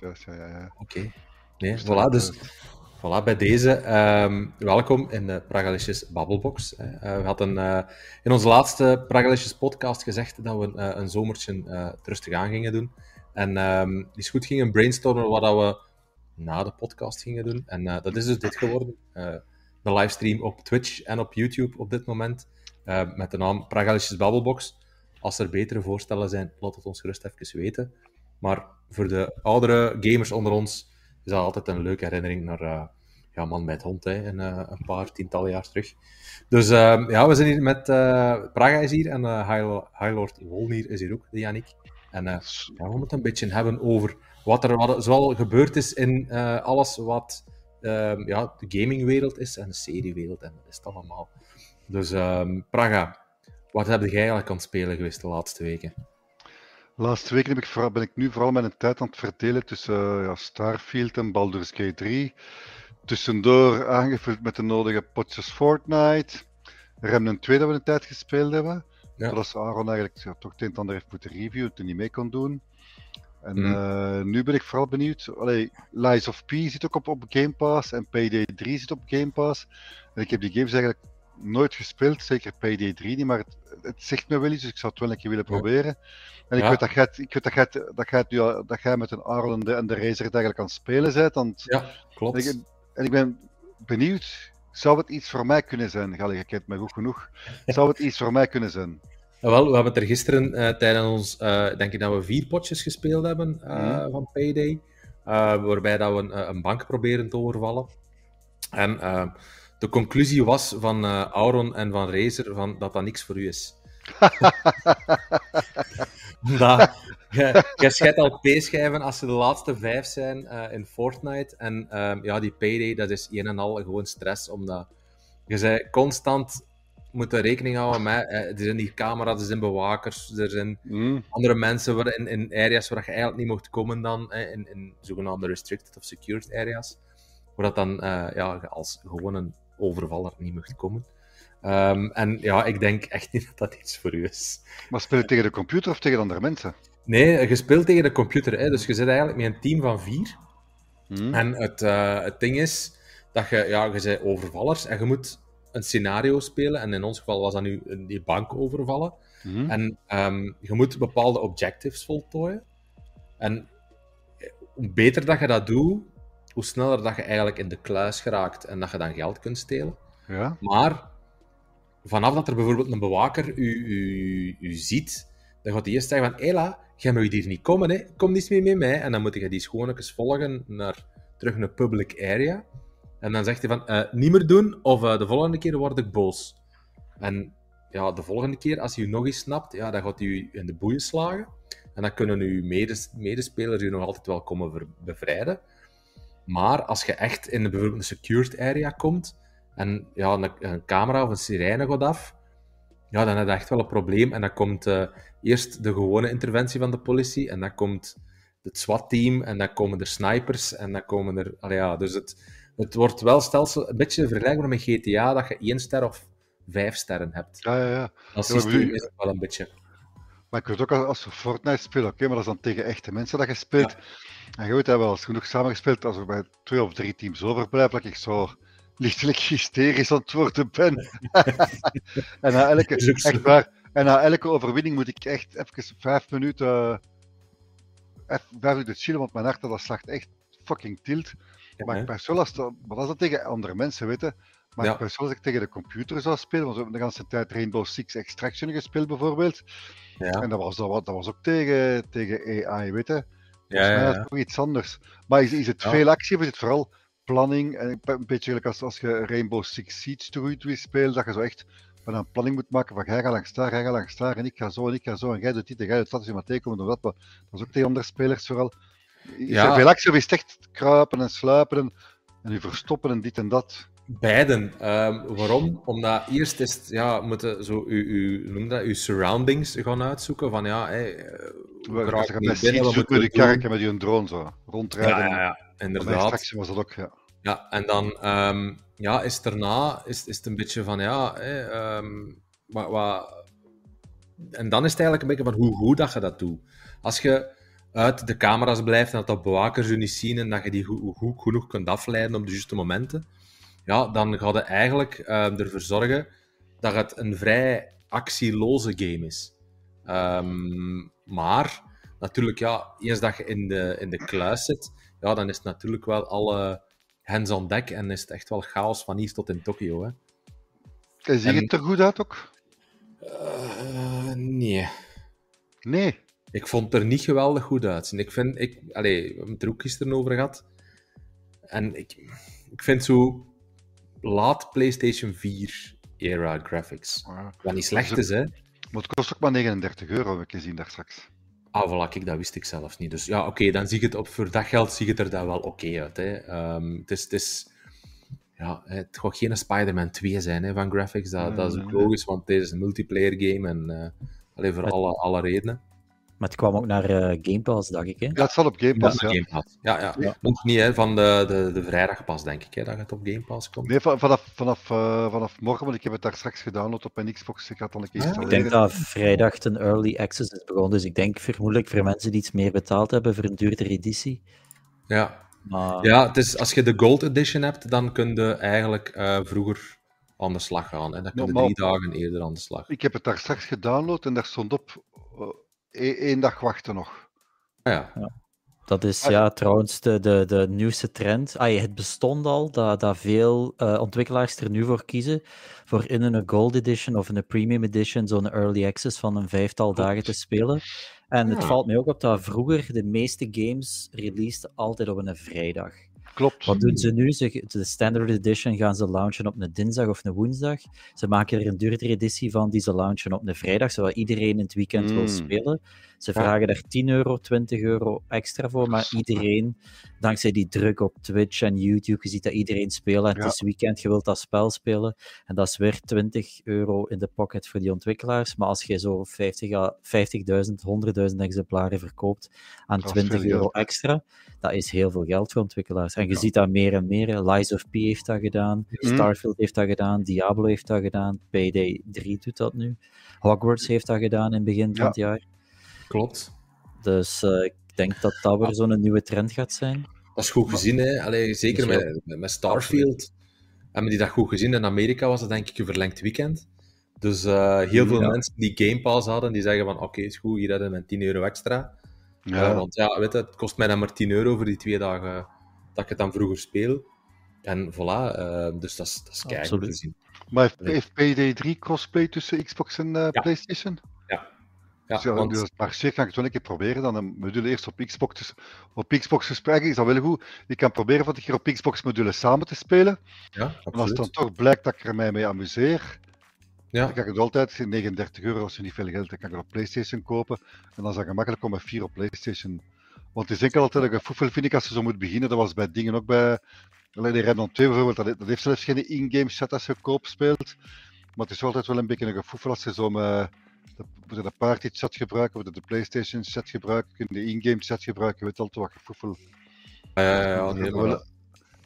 juist, juist, ja, ja. ja. Oké. Nee, voilà, dus voilà, bij deze ehm, welkom in de Pragalicious Babbelbox. Eh, we hadden eh, in onze laatste Pragalicious podcast gezegd dat we eh, een zomertje eh, rustig aan gingen doen. En ehm die goed gingen brainstormen wat dat we na de podcast gingen doen. En eh, dat is dus dit geworden. Eh de livestream op Twitch en op YouTube op dit moment. eh, met de naam Pragalicious Babbelbox. Als er betere voorstellen zijn, laat het ons gerust even weten. Maar voor de oudere gamers onder ons is dat altijd een leuke herinnering naar eh, ja, Man met Hond, hè, een, eh, paar tientallen jaar terug. Dus eh, ja, we zijn hier met... eh, Praga is hier en eh High, High Lord Wolnir is hier ook, de Yannick. En we moeten een beetje hebben over wat er wat, zoal gebeurd is in alles wat ehm, ja, de gamingwereld is en de seriewereld en dat is het allemaal. Dus ehm, Praga, wat heb jij eigenlijk aan het spelen geweest de laatste weken? Laatste weken heb ik vooral, ben ik nu vooral mijn tijd aan het verdelen tussen eh, ja, Starfield en Baldur's Gate 3. Tussendoor aangevuld met de nodige potjes Fortnite. Remnant 2 dat we een tijd gespeeld hebben. Ja. Dat is Aaron eigenlijk ja, toch het een en ander heeft moeten reviewen, toen niet mee kon doen. En Mhm. eh, nu ben ik vooral benieuwd. Allee, Lies of P zit ook op, op Game Pass en Payday 3 zit op Game Pass. En ik heb die games eigenlijk nooit gespeeld, zeker Payday 3 niet, maar het, het zegt me wel iets, dus ik zou het wel een keer willen proberen. En ik Ja. weet dat jij, ik weet dat jij, dat jij, het nu dat jij met een Aaron en de, en de Razer eigenlijk aan het spelen bent. Want, Ja, en, klopt. ik, en ik ben benieuwd, zou het iets voor mij kunnen zijn? Galli, je kent mij goed genoeg. Zou het iets voor mij kunnen zijn? Ja, wel, we hebben het er gisteren eh, tijdens ons, eh, denk ik dat we vier potjes gespeeld hebben eh, Mhm. van Payday. waarbij dat we een, een bank proberen te overvallen. En de conclusie was van eh Auron en van Razer van, dat dat niks voor u is. Omdat je, schijnt al P-schijven als ze de laatste vijf zijn eh, in Fortnite. En ehm, ja, die Payday, dat is een en al gewoon stress, omdat je zei constant moet rekening houden met, eh, er zijn hier camera's, er zijn bewakers, er zijn Hm? andere mensen waar, in, in areas waar je eigenlijk niet mocht komen dan, eh, in, in zogenaamde restricted of secured areas, waar dat dan eh, ja, als gewoon een overvaller niet mocht komen. Ehm, en ja, ik denk echt niet dat dat iets voor u is. Maar speel je tegen de computer of tegen andere mensen? Nee, je speelt tegen de computer, hè, dus je zit eigenlijk met een team van vier. Hm? En het, eh, het ding is dat je, ja, je bent overvallers en je moet een scenario spelen. En in ons geval was dat nu een- die bank overvallen. Hm? En ehm, je moet bepaalde objectives voltooien. En hoe beter dat je dat doet, hoe sneller dat je eigenlijk in de kluis geraakt en dat je dan geld kunt stelen. Ja? Maar vanaf dat er bijvoorbeeld een bewaker u, u, u ziet, dan gaat hij eerst zeggen van Ela, jij mag hier niet komen, hè. kom eens mee met mij. En dan moet je die schoonlijkjes volgen naar terug naar public area. En dan zegt hij van, eh, niet meer doen, of eh, de volgende keer word ik boos. En ja, de volgende keer, als hij u nog eens snapt, ja, dan gaat hij u in de boeien slagen. En dan kunnen uw medes- medespelers u nog altijd wel komen bevrijden. Maar als je echt in een, bijvoorbeeld een secured area komt, en ja, een, een camera of een sirene gaat af, ja, dan heb je echt wel een probleem. En dan komt eh, eerst de gewone interventie van de politie, en dan komt het SWAT-team, en dan komen er snipers, en dan komen er... allee, ja, dus het, het wordt wel stelsel, een beetje vergelijkbaar met GTA, dat je één ster of vijf sterren hebt. Ja, ja, ja. Dat systeem is het wel een beetje... Maar ik weet ook als- als we Fortnite spelen, oké, maar dat is dan tegen echte mensen dat je speelt. En je weet dat wel eens genoeg samengespeeld, als er bij twee of drie teams overblijft, dat ik zo lichtelijk hysterisch aan het worden ben. en, na elke, echt waar, en na elke overwinning moet ik echt even vijf minuten, eh, even vijf minuten chillen, want mijn hart dat slaagt echt fucking tilt. Maar ben zo last, maar dat is dat tegen andere mensen weten. Maar Ja. zo als ik tegen de computer zou spelen, want we hebben de hele tijd Rainbow Six Extraction gespeeld bijvoorbeeld. Ja, En dat was, dat was, dat was ook tegen, tegen AI, weet je. ja, mij ja, is het toch iets anders. Maar is, is het veel actie of is het vooral planning? En een beetje gelijk als, als je Rainbow Six Siege toe speelt, dat je zo echt van een planning moet maken van jij gaat langs daar, jij gaat langs daar, en ik ga zo, en ik ga zo, en jij doet dit, en jij doet dat, als je maar tegenkomt of dat. Maar dat is ook tegen andere spelers vooral. Is Ja. veel actie of is het echt kruipen en sluipen en, en je verstoppen en dit en dat? Beiden. Ehm, waarom? Omdat eerst is het, ja, moeten zo uw, uw, noem dat, uw surroundings gaan uitzoeken. Van ja, hey, eh, We gaan hier binnen, wat zoeken moeten met je met drone zo, rondrijden. Ja, ja, ja, inderdaad. Was dat ook, ja. Ja, en dan ehm, ja, is daarna is, is het een beetje van ja, hè, ehm, wat, wat... en dan is het eigenlijk een beetje van hoe goed dat je dat doet. Als je uit de camera's blijft en dat de bewakers je niet zien en dat je die goed, goed genoeg kunt afleiden op de juiste momenten, ja, dan gaat het eigenlijk uh, ervoor zorgen dat het een vrij actieloze game is. Um, maar natuurlijk, ja, eens dat je in de, in de kluis zit, ja, dan is het natuurlijk wel alle hens aan dek en is het echt wel chaos van hier tot in Tokio. Hè. En zie je het er goed uit ook? Uh, nee. Nee? Ik vond het er niet geweldig goed uit. Ik vind, ik, allez, we hebben het er ook gisteren over gehad. En ik, ik vind zo laat PlayStation 4 era graphics. Ah, Wat niet slecht is, hè. Maar het kost ook maar 39 euro, heb ik gezien daar straks. Ah, voilà, kijk, dat wist ik zelfs niet. Dus ja, oké, dan zie je het op voor dat geld zie het er dan wel oké uit. Hè. Um, het, is, het, is, ja, het gaat geen Spider-Man 2 zijn hè, van graphics. Dat, dat is ook logisch, want dit is een multiplayer game en uh, alleen voor alle, alle redenen. Maar het kwam ook naar uh, Game Pass, dacht ik. Hè? Ja, het zal op Game Pass. Ja, Game Pass. Ja, ja. ja. Nog niet hè, van de, de, de vrijdag pas, denk ik, hè, dat het op Game Pass komt. Nee, vanaf, vanaf, uh, vanaf morgen, want ik heb het daar straks gedownload op mijn Xbox. Ik ga het dan een keer installeren. Ik denk dat vrijdag een early access is begonnen. Dus ik denk vermoedelijk voor mensen die iets meer betaald hebben voor een duurdere editie. Ja, maar... ja het is, als je de Gold Edition hebt, dan kun je eigenlijk uh, vroeger aan de slag gaan. En dan kun je drie dagen eerder aan de slag. Ik heb het daar straks gedownload en daar stond op één dag wachten nog. Ah, ja. ja. Dat is ah, ja, trouwens de, de, de nieuwste trend. Ah, het bestond al dat, dat veel uh, ontwikkelaars er nu voor kiezen voor in een Gold Edition of in een Premium Edition zo'n early access van een vijftal dagen te spelen. En het valt mij ook op dat vroeger de meeste games released altijd op een vrijdag. Klopt. Wat doen ze nu? Ze, de Standard Edition gaan ze launchen op een dinsdag of een woensdag. Ze maken er een duurdere editie van die ze launchen op een vrijdag, zodat iedereen in het weekend wil mm. spelen. Ze vragen daar 10 euro, 20 euro extra voor, maar iedereen, dankzij die druk op Twitch en YouTube, je ziet dat iedereen speelt. En het is weekend, je wilt dat spel spelen. En dat is weer 20 euro in de pocket voor die ontwikkelaars. Maar als je zo 50, 50.000, 100.000 exemplaren verkoopt aan 20 euro extra, dat is heel veel geld voor ontwikkelaars. En je ziet dat meer en meer. Lies of P heeft dat gedaan, mhm. Starfield heeft dat gedaan, Diablo heeft dat gedaan, Payday 3 doet dat nu. Hogwarts heeft dat gedaan in het begin van het jaar. Klopt. Dus uh, ik denk dat dat weer zo'n nieuwe trend gaat zijn. Dat is goed gezien, hè? Allee, zeker met, met Starfield. Hebben die dat goed gezien? In Amerika was het denk ik een verlengd weekend. Dus uh, heel veel mensen die Game Pass hadden, die zeggen van oké, okay, is goed, hier hebben we 10 euro extra. Ja. Uh, want ja, weet je, het kost mij dan maar 10 euro voor die twee dagen dat ik het dan vroeger speel. En voilà, uh, dus dat is, dat is keihard te zien. Maar heeft PD3 crossplay tussen Xbox en ja. PlayStation? Ja, dus, ja, want... dus maar zeker kan ik het wel een keer proberen. Dan een module eerst op Xbox, dus op Xbox gesprekken is dat wel goed. Ik kan proberen van keer op Xbox module samen te spelen. Ja, en als het dan toch blijkt dat ik er mij mee amuseer, ja. dan kan ik het altijd, 39 euro als je niet veel geld dan kan ik het op PlayStation kopen. En dan is dat gemakkelijk om met 4 op PlayStation. Want het is enkel altijd een gevoel, vind ik, als je zo moet beginnen. Dat was bij dingen ook bij. Alleen de Redmond 2 bijvoorbeeld, dat, heeft zelfs geen in-game set als je koop speelt. Maar het is altijd wel een beetje een gevoel als je zo met we de party chat gebruiken, we de PlayStation chat gebruiken, de in-game chat gebruiken, weet al te wat gevoel. Ja, ja, ja,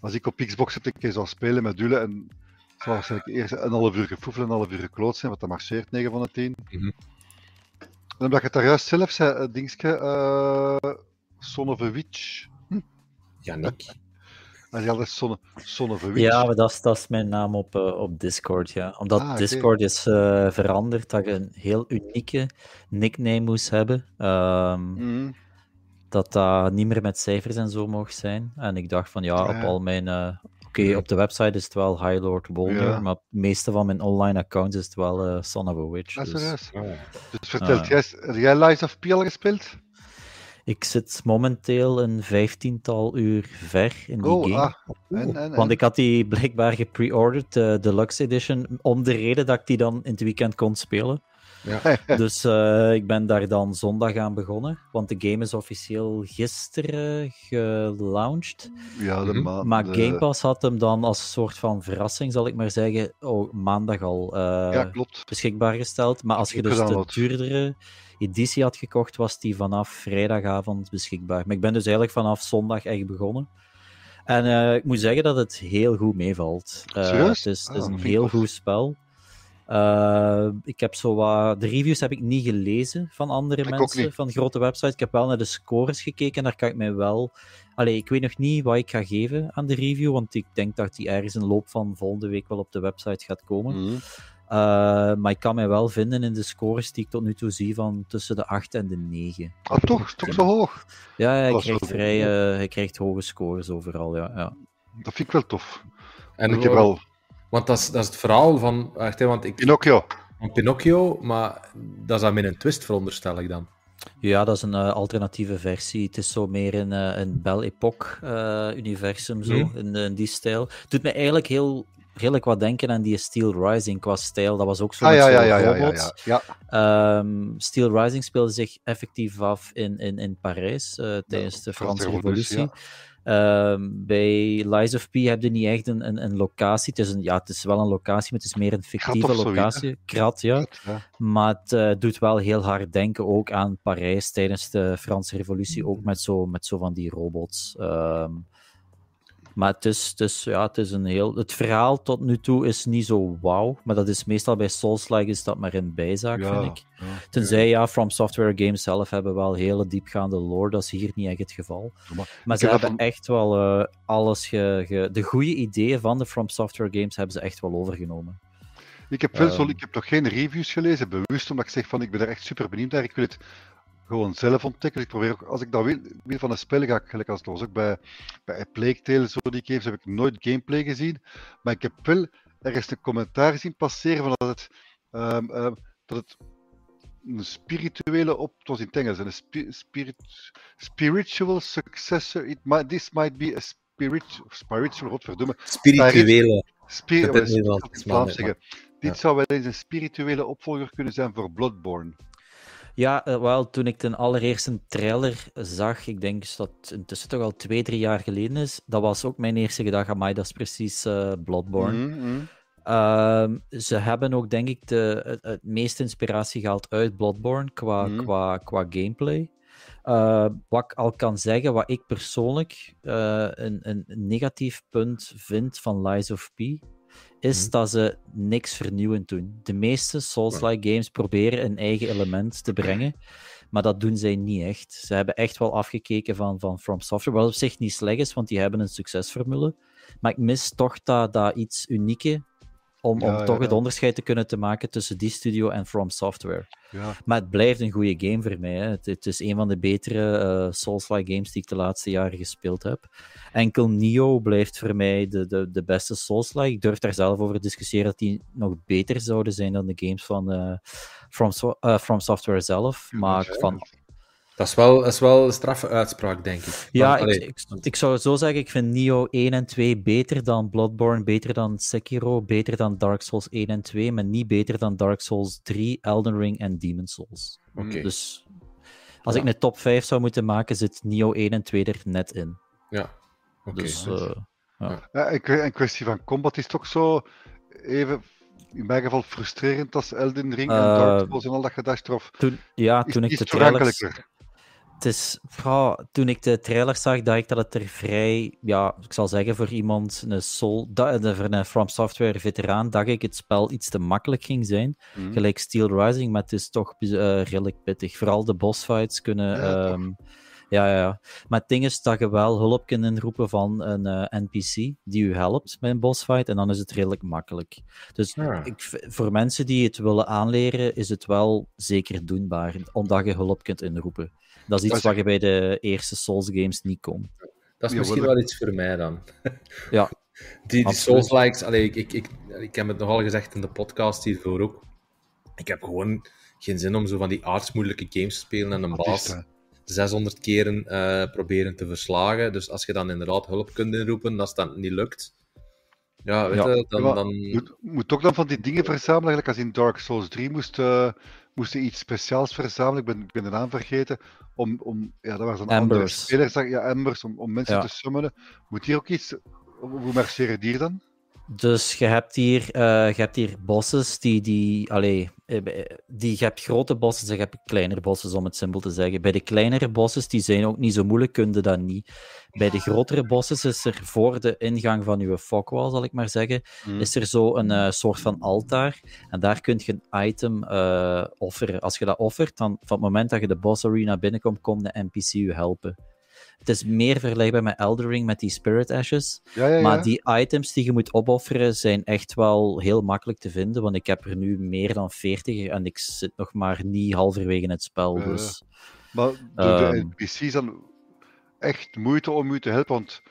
als ik op Xbox zit, keer zou spelen met Dule en zou waarschijnlijk eerst een half uur gefoefel en een half uur gekloot zijn, want dat marcheert 9 van de 10. Mm -hmm. En omdat je het daar juist zelf zei, uh, dingske, uh, Son of a Witch. Hm? Janik. Had Sonne, Sonne Ja, maar dat is, dat is mijn naam op, uh, op Discord, ja. Omdat ah, Discord is uh, veranderd, dat je een heel unieke nickname moest hebben. Um, mm. Dat dat niet meer met cijfers en zo mocht zijn. En ik dacht van, ja, ja. op al mijn... Uh, Oké, okay, op de website is het wel High Lord Boulder, ja. maar de meeste van mijn online accounts is het wel uh, Son of a Witch. Dat dus, is oh. dus vertel, jij, heb jij Lies of P al gespeeld? Ik zit momenteel een vijftiental uur ver in die oh, game. Ah. En, en, Want ik had die blijkbaar gepre-ordered, de uh, Deluxe Edition, om de reden dat ik die dan in het weekend kon spelen. Ja. dus uh, ik ben daar dan zondag aan begonnen, want de game is officieel gisteren gelaunched. Ja, de maand, maar Game Pass had hem dan als soort van verrassing, zal ik maar zeggen, oh, maandag al uh, ja, klopt. beschikbaar gesteld. Maar als je dus de duurdere editie had gekocht, was die vanaf vrijdagavond beschikbaar. Maar ik ben dus eigenlijk vanaf zondag echt begonnen. En uh, ik moet zeggen dat het heel goed meevalt. Uh, het is, het is ah, een heel goed spel. Uh, ik heb zo wat... De reviews heb ik niet gelezen van andere Ik mensen, van grote websites. Ik heb wel naar de scores gekeken, daar kan ik mij wel... Allee, ik weet nog niet wat ik ga geven aan de review, want ik denk dat die ergens in de loop van volgende week wel op de website gaat komen. Mhm. Uh, maar ik kan mij wel vinden in de scores die ik tot nu toe zie van tussen de 8 en de 9. Ah, toch? Toch zo hoog? Ja, hij, krijgt vrij, goed, eh, hij krijgt hoge scores overal, ja. ja. Dat vind ik wel tof. En ik heb wel Want dat is, dat is het verhaal van, wacht, hè, want ik, Pinocchio. van Pinocchio, maar dat is dan met een twist, veronderstel ik dan. Ja, dat is een eh, alternatieve versie. Het is zo meer een, eh, een Belle Époque-universum, zo, Mhm. in, in die stijl. Het doet me eigenlijk heel redelijk wat denken aan die Steel Rising qua stijl. Dat was ook zo Ah ja, ja, zo'n ja, ja, ja, robots. ja. ja. Ehm, Steel Rising speelde zich effectief af in, in, in Parijs eh, tijdens de Franse Revolutie, Revolutie. Ehm, bij Lies of P heb je niet echt een, een, een locatie. Het is, een, ja, het is wel een locatie, maar het is meer een fictieve of zoiets, locatie. Krat, ja. Ja. Maar het eh, doet wel heel hard denken ook aan Parijs tijdens de Franse Revolutie, ook met zo, met zo van die robots. Ehm, maar het is, het, is, ja, het is een heel... Het verhaal tot nu toe is niet zo wauw, maar dat is meestal bij Souls-like is dat maar een bijzaak, Ja, vind ik. ja. Tenzij, ja, From Software Games zelf hebben wel hele diepgaande lore, dat is hier niet echt het geval. Maar Maar ze heb hebben van- echt wel eh, alles... Ge, ge- de goede ideeën van de From Software Games hebben ze echt wel overgenomen. Ik heb, wel zo, Ehm. ik heb nog geen reviews gelezen, bewust omdat ik zeg van ik ben er echt super benieuwd naar. Ik wil het gewoon zelf ontdekken. Ik probeer ook, als ik dat wil, wil van een spel, ga ik gelijk als was ook bij, bij A Plague Tale, zo die games, heb ik nooit gameplay gezien. Maar ik heb wel ergens een commentaar zien passeren van dat het, ehm, ehm, dat het een spirituele op, het was in het Engels, een spi- spirit, spiritual successor. It might, this might be a spirit, spiritual, wat verdomme. Spirituele. Spir oh, is zeggen. Dit ja. zou wel eens een spirituele opvolger kunnen zijn voor Bloodborne. Ja, eh, wel, toen ik ten allereerste trailer zag, ik denk dat het intussen toch al twee, drie jaar geleden is, dat was ook mijn eerste gedachte, amai, dat is precies eh, Bloodborne. Mhm, mhm. Ehm, ze hebben ook, denk ik, de, het, het meeste inspiratie gehaald uit Bloodborne qua, Mhm. qua, qua gameplay. Eh, wat ik al kan zeggen, wat ik persoonlijk een, een negatief punt vind van Lies of P, is Mhm. dat ze niks vernieuwend doen. De meeste Souls-like games proberen een eigen element te brengen, maar dat doen zij niet echt. Ze hebben echt wel afgekeken van, van From Software, wat op zich niet slecht is, want die hebben een succesformule. Maar ik mis toch dat, dat iets unieke om, toch het onderscheid te kunnen te maken tussen die studio en From Software. Ja. Maar het blijft een goede game voor mij. Hè. Het, het is een van de betere eh, Souls-like games die ik de laatste jaren gespeeld heb. Enkel Nio blijft voor mij de, de, de beste Souls-like. Ik durf daar zelf over te discussiëren dat die nog beter zouden zijn dan de games van eh, From, eh, From Software zelf. Maar van, Dat is wel, is wel een straffe uitspraak, denk ik. ja, Want, ik, ik, ik zou zo zeggen, ik vind Nio 1 en 2 beter dan Bloodborne, beter dan Sekiro, beter dan Dark Souls 1 en 2, maar niet beter dan Dark Souls 3, Elden Ring en Demon Souls. Oké. Dus als Ja. ik een top 5 zou moeten maken, zit Nio 1 en 2 er net in. Ja, oké. Dus eh, Ja, en en kwestie van combat is toch zo even, in mijn geval, frustrerend als Elden Ring en Eh, Dark Souls en al dat gedacht erop. toen, ja, Is, toen ik is de het trailers... Het is, toen ik de trailer zag, dacht ik dat het er vrij, ja, ik zal zeggen, voor iemand, een Soul, voor een From Software veteraan, dacht ik het spel iets te makkelijk ging zijn. Mhm. Gelijk Steel Rising, maar het is toch eh, redelijk pittig. Vooral de bossfights kunnen. Ja, ehm, ja, ja, ja. Maar het ding is dat je wel hulp kunt inroepen van een eh, NPC die u helpt met een bossfight, en dan is het redelijk makkelijk. Dus Ja. ik, voor mensen die het willen aanleren, is het wel zeker doenbaar, omdat je hulp kunt inroepen. Dat is iets wat je bij de eerste Souls games niet kon. Dat is Ja, misschien wel- iets voor mij dan. Ja, Die, die. Souls-likes, allee, ik, ik, ik, ik heb het nogal gezegd in de podcast hiervoor ook. Ik heb gewoon geen zin om zo van die aardsmoeilijke games te spelen en een Dat baas het, hè. 600 keren eh, proberen te verslagen. Dus als je dan inderdaad hulp kunt inroepen, als dat niet lukt, ja, weet Ja. je, dan... Dan... Moet, moet ook dan van die dingen verzamelen, eigenlijk als in Dark Souls 3 moest, eh, moest je iets speciaals verzamelen. Ik ben, ik ben de naam vergeten. Om, om, ja, dat was een andere speler, ja, Embers, om, om mensen Ja. te summonen. Moet hier ook iets, hoe marcheren die dan? Dus je hebt hier, uh, je hebt hier bosses die, die, allee, eh, die, je hebt grote bossen en je hebt kleinere bossen, om het simpel te zeggen. Bij de kleinere bosses, die zijn ook niet zo moeilijk, kun je dat niet. Bij de grotere bosses is er voor de ingang van je fokwall, zal ik maar zeggen, hmm. is er zo een uh, soort van altaar. En daar kun je een item uh, offeren. Als je dat offert, dan van het moment dat je de boss arena binnenkomt, komt de NPC je helpen. Het is meer vergelijkbaar met Eldering, met die Spirit Ashes. Ja, ja, ja. Maar die items die je moet opofferen zijn echt wel heel makkelijk te vinden, want ik heb er nu meer dan 40 en ik zit nog maar niet halverwege het spel. Dus, maar de NPC's ehm, dan echt moeite om u te helpen? Want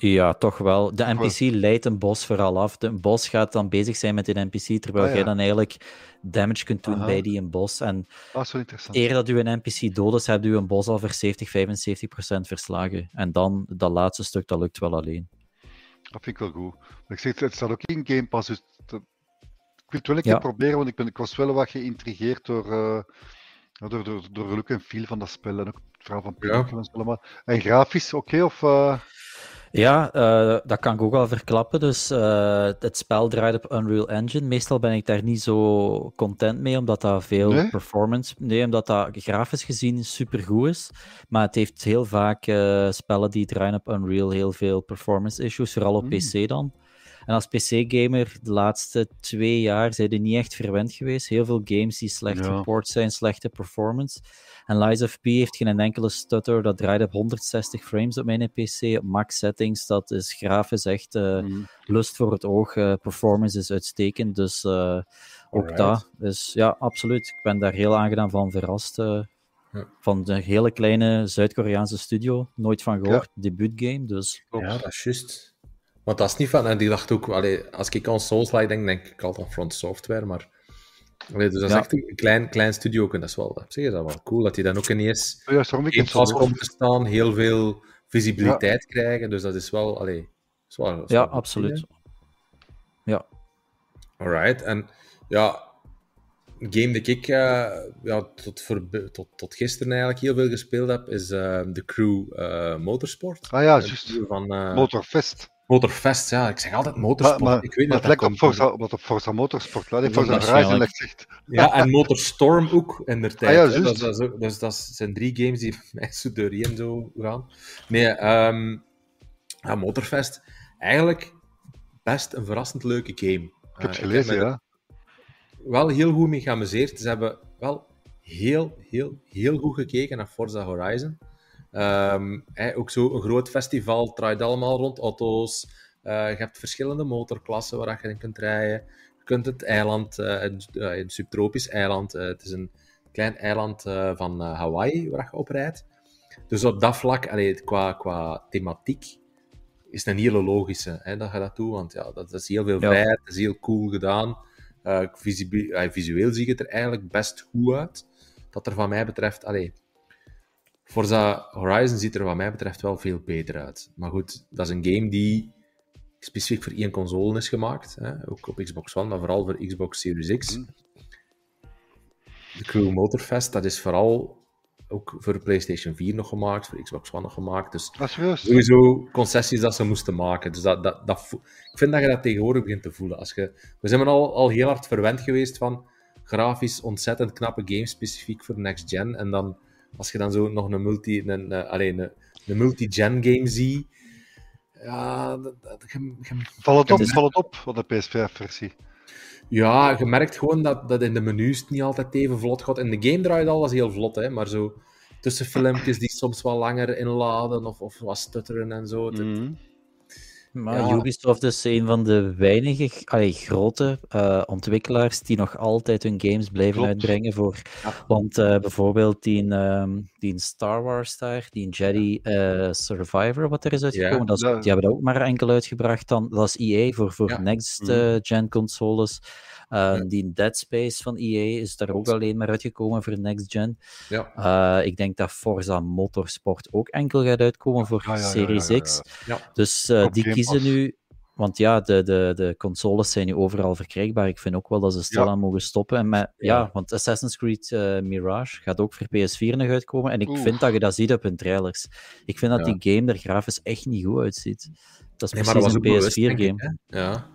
ja, toch wel. De NPC leidt een bos vooral af. De bos gaat dan bezig zijn met een NPC, terwijl ah, jij dan eigenlijk damage kunt doen bij die een bos. En ah, zo interessant. eer dat u een NPC dood is, hebt u een bos al voor 70, 75 procent verslagen. En dan, dat laatste stuk, dat lukt wel alleen. Dat vind ik wel goed. Ik zeg, het staat ook in Game Pass, dus ik wil het wel een keer proberen, want ik, ben, ik was wel wat geïntrigeerd door, uh, door, door, door de look en feel van dat spel. En ook het verhaal van Pinocchio ja. en En grafisch, oké? of... Uh... Ja, uh, dat kan ik ook al verklappen. Dus uh, het spel draait op Unreal Engine. Meestal ben ik daar niet zo content mee, omdat dat veel nee? performance... Nee, omdat dat grafisch gezien supergoed is. Maar het heeft heel vaak uh, spellen die draaien op Unreal heel veel performance issues, vooral op mm. PC dan. En als PC-gamer de laatste twee jaar zijn er niet echt verwend geweest. Heel veel games die slecht ja. report zijn, slechte performance. En Lies of P heeft geen enkele stutter. Dat draait op 160 frames op mijn PC, op max settings. Dat is grafisch echt uh, lust voor het oog. Uh, performance is uitstekend. Dus uh, ook dat. Dus ja, absoluut. Ik ben daar heel aangenaam van verrast. Ja. Van de hele kleine Zuid-Koreaanse studio. Nooit van gehoord. Ja. Debuutgame. Dus. Ja, dat is juist. Want dat is niet van... En die dacht ook... Allee, als ik aan Souls-like denk, denk ik altijd aan Front Software, maar dus dat is echt een klein, klein studio. Dat is wel, op zich is dat wel cool dat hij dan ook ineens ja, geen vast komt te staan, heel veel visibiliteit krijgen. Dus dat is wel, allee, is wel, ja, absoluut. Ja. Alright, en ja, game die ik uh, ja, tot, voor, tot, tot gisteren eigenlijk heel veel gespeeld heb, is uh, The Crew uh, Motorsport. Ah ja, juist. Van, Motorfest. Motorfest, ja. Ik zeg altijd motorsport. Maar, maar, ik weet maar het lijkt op Forza, wat op Forza Motorsport, hè? Forza Horizon zegt. Ja, en Motorstorm ook, in der tijd. Ah, ja, dat, dat, dus dat zijn drie games die mij zo doorheen zo gaan. Nee, um, ja, Motorfest, eigenlijk best een verrassend leuke game. Ik heb het uh, gelezen, ja. Wel heel goed mee geamuseerd. Ze hebben wel heel, heel, heel goed gekeken naar Forza Horizon. Um, ook zo een groot festival, draait allemaal rond auto's. Uh, je hebt verschillende motorklassen waar je in kunt rijden. Je kunt het eiland, uh, een, een, subtropisch eiland, het is een klein eiland van Hawaii waar je op rijdt. Dus op dat vlak, allee, qua, qua thematiek, is het een hele logische hè, dat je dat doet. Want ja, dat, is heel veel vrijheid, dat is heel cool gedaan. visueel ziet het er eigenlijk best goed uit. Dat er van mij betreft, allee, Forza Horizon ziet er wat mij betreft wel veel beter uit. Maar goed, dat is een game die specifiek voor één console is gemaakt. Hè? Ook op Xbox One, maar vooral voor Xbox Series X. Mm. De Crew Motorfest, dat is vooral ook voor PlayStation 4 nog gemaakt, voor Xbox One nog gemaakt. Dus sowieso concessies dat ze moesten maken. Dus dat, dat, dat, ik vind dat je dat tegenwoordig begint te voelen. Als je, we zijn al, al heel hard verwend geweest van grafisch ontzettend knappe games, specifiek voor next gen. En dan als je dan zo nog een multi, een, een, alleen een, een multi-gen game ziet, ja, dat, dat, Val het op, val het op, van de PS5-versie. Ja, je merkt gewoon dat, dat in de menus niet altijd even vlot gaat. In de game draait alles heel vlot, hè, maar zo tussen filmpjes die soms wat langer inladen of, of wat stutteren en zo. Mm maar Ubisoft is een van de weinige allee, grote uh, ontwikkelaars die nog altijd hun games blijven uitbrengen. Voor, Want uh, bijvoorbeeld die, um, die Star Wars daar, die Jedi uh, Survivor, wat er is uitgekomen, dat is, die hebben dat ook maar enkel uitgebracht. Dan, dat is EA voor, voor next-gen mm. consoles. Uh, Die Dead Space van EA is daar ook alleen maar uitgekomen voor Next Gen. Ja. Uh, ik denk dat Forza Motorsport ook enkel gaat uitkomen voor ja, ja, Series X. Dus uh, die kiezen nu. Want ja, de, de, de consoles zijn nu overal verkrijgbaar. Ik vind ook wel dat ze stilaan mogen stoppen. En met, ja, want Assassin's Creed Mirage gaat ook voor PS4 nog uitkomen. En ik vind dat je dat ziet op hun trailers. Ik vind dat die game er grafisch echt niet goed uitziet. Dat is precies een PS4-game. Ja.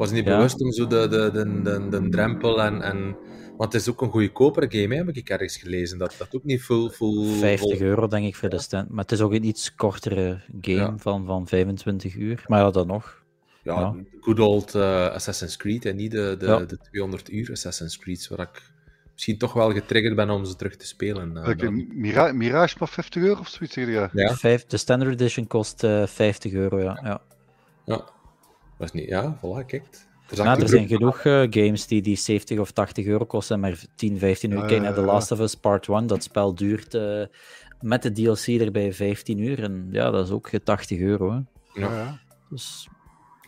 Was niet Ja. bewust om zo de, de, de, de, de drempel en, en... Want het is ook een goedkopere game, hè, heb ik ergens gelezen. Dat dat ook niet full... full 50 vol- euro denk ik voor de stand. Maar het is ook een iets kortere game Ja. van, van 25 uur. Maar ja, dan nog. Ja, Ja. good old eh, Assassin's Creed en niet de, de, Ja. de 200 uur Assassin's Creed, waar ik misschien toch wel getriggerd ben om ze terug te spelen. eh, Welke, dan. Mira Mirage maar 50 euro of zoiets, zeg je? Ja, Vijf, de standard edition kost eh 50 euro, ja. ja. Ja. Was niet, ja, voilà, kijk. Er, er zijn genoeg eh, games die, die 70 of 80 euro kosten en maar 10, 15 uur. Ja, Kijk ja, naar The. Last of Us Part 1, dat spel duurt eh, met de DLC erbij 15 uur. En ja, dat is ook 80 euro. Hè. Ja. ja. Dus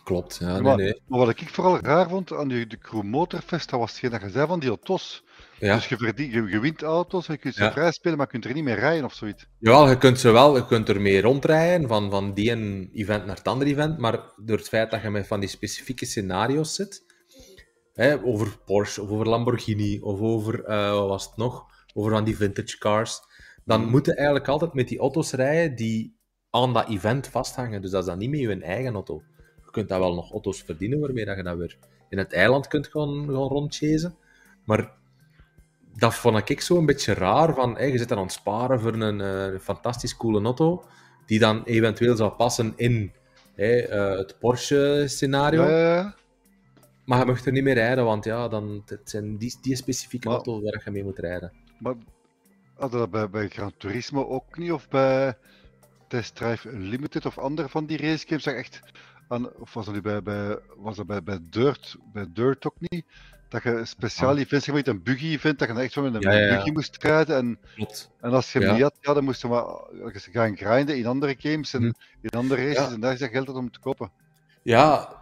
Klopt, ja, nee, maar, nee. maar wat ik vooral raar vond aan die, de Crew Motorfest, dat was hetgeen dat je zei van die auto's. Ja. Dus je, verdient, je, je wint auto's, en je kunt ze Ja. vrij spelen, maar je kunt er niet meer rijden of zoiets. Jawel, je kunt ze wel, je kunt ermee rondrijden van, van die een event naar het andere event, maar door het feit dat je met van die specifieke scenario's zit, hè, over Porsche of over Lamborghini of over, eh, wat was het nog, over van die vintage cars, dan moet je eigenlijk altijd met die auto's rijden die aan dat event vasthangen. Dus dat is dan niet met je eigen auto. Je kunt daar wel nog auto's verdienen waarmee dat je dat weer in het eiland kunt gaan, gaan rondchasen, maar dat vond ik zo een beetje raar. Van, je zit er aan het sparen voor een eh, fantastisch coole auto, die dan eventueel zou passen in eh, het Porsche-scenario. Maar je mag er niet meer rijden, want ja, dan, het zijn die, die specifieke Maar- auto's waar je mee moet rijden. Maar hadden dat bij, bij Gran Turismo ook niet? Of bij Test Drive Unlimited of andere van die racegames? Echt aan, of was dat nu bij, bij, was dat bij, bij, Dirt, bij Dirt ook niet? Dat je speciaal hebt met een buggy event, dat je echt zo met een Ah. Ja, ja, ja. buggy moest rijden. En, Klopt. en als je hem niet had, ja, dan moest je maar gaan grinden in andere games en Hm. in andere races. En daar is dat geld om te kopen. Ja,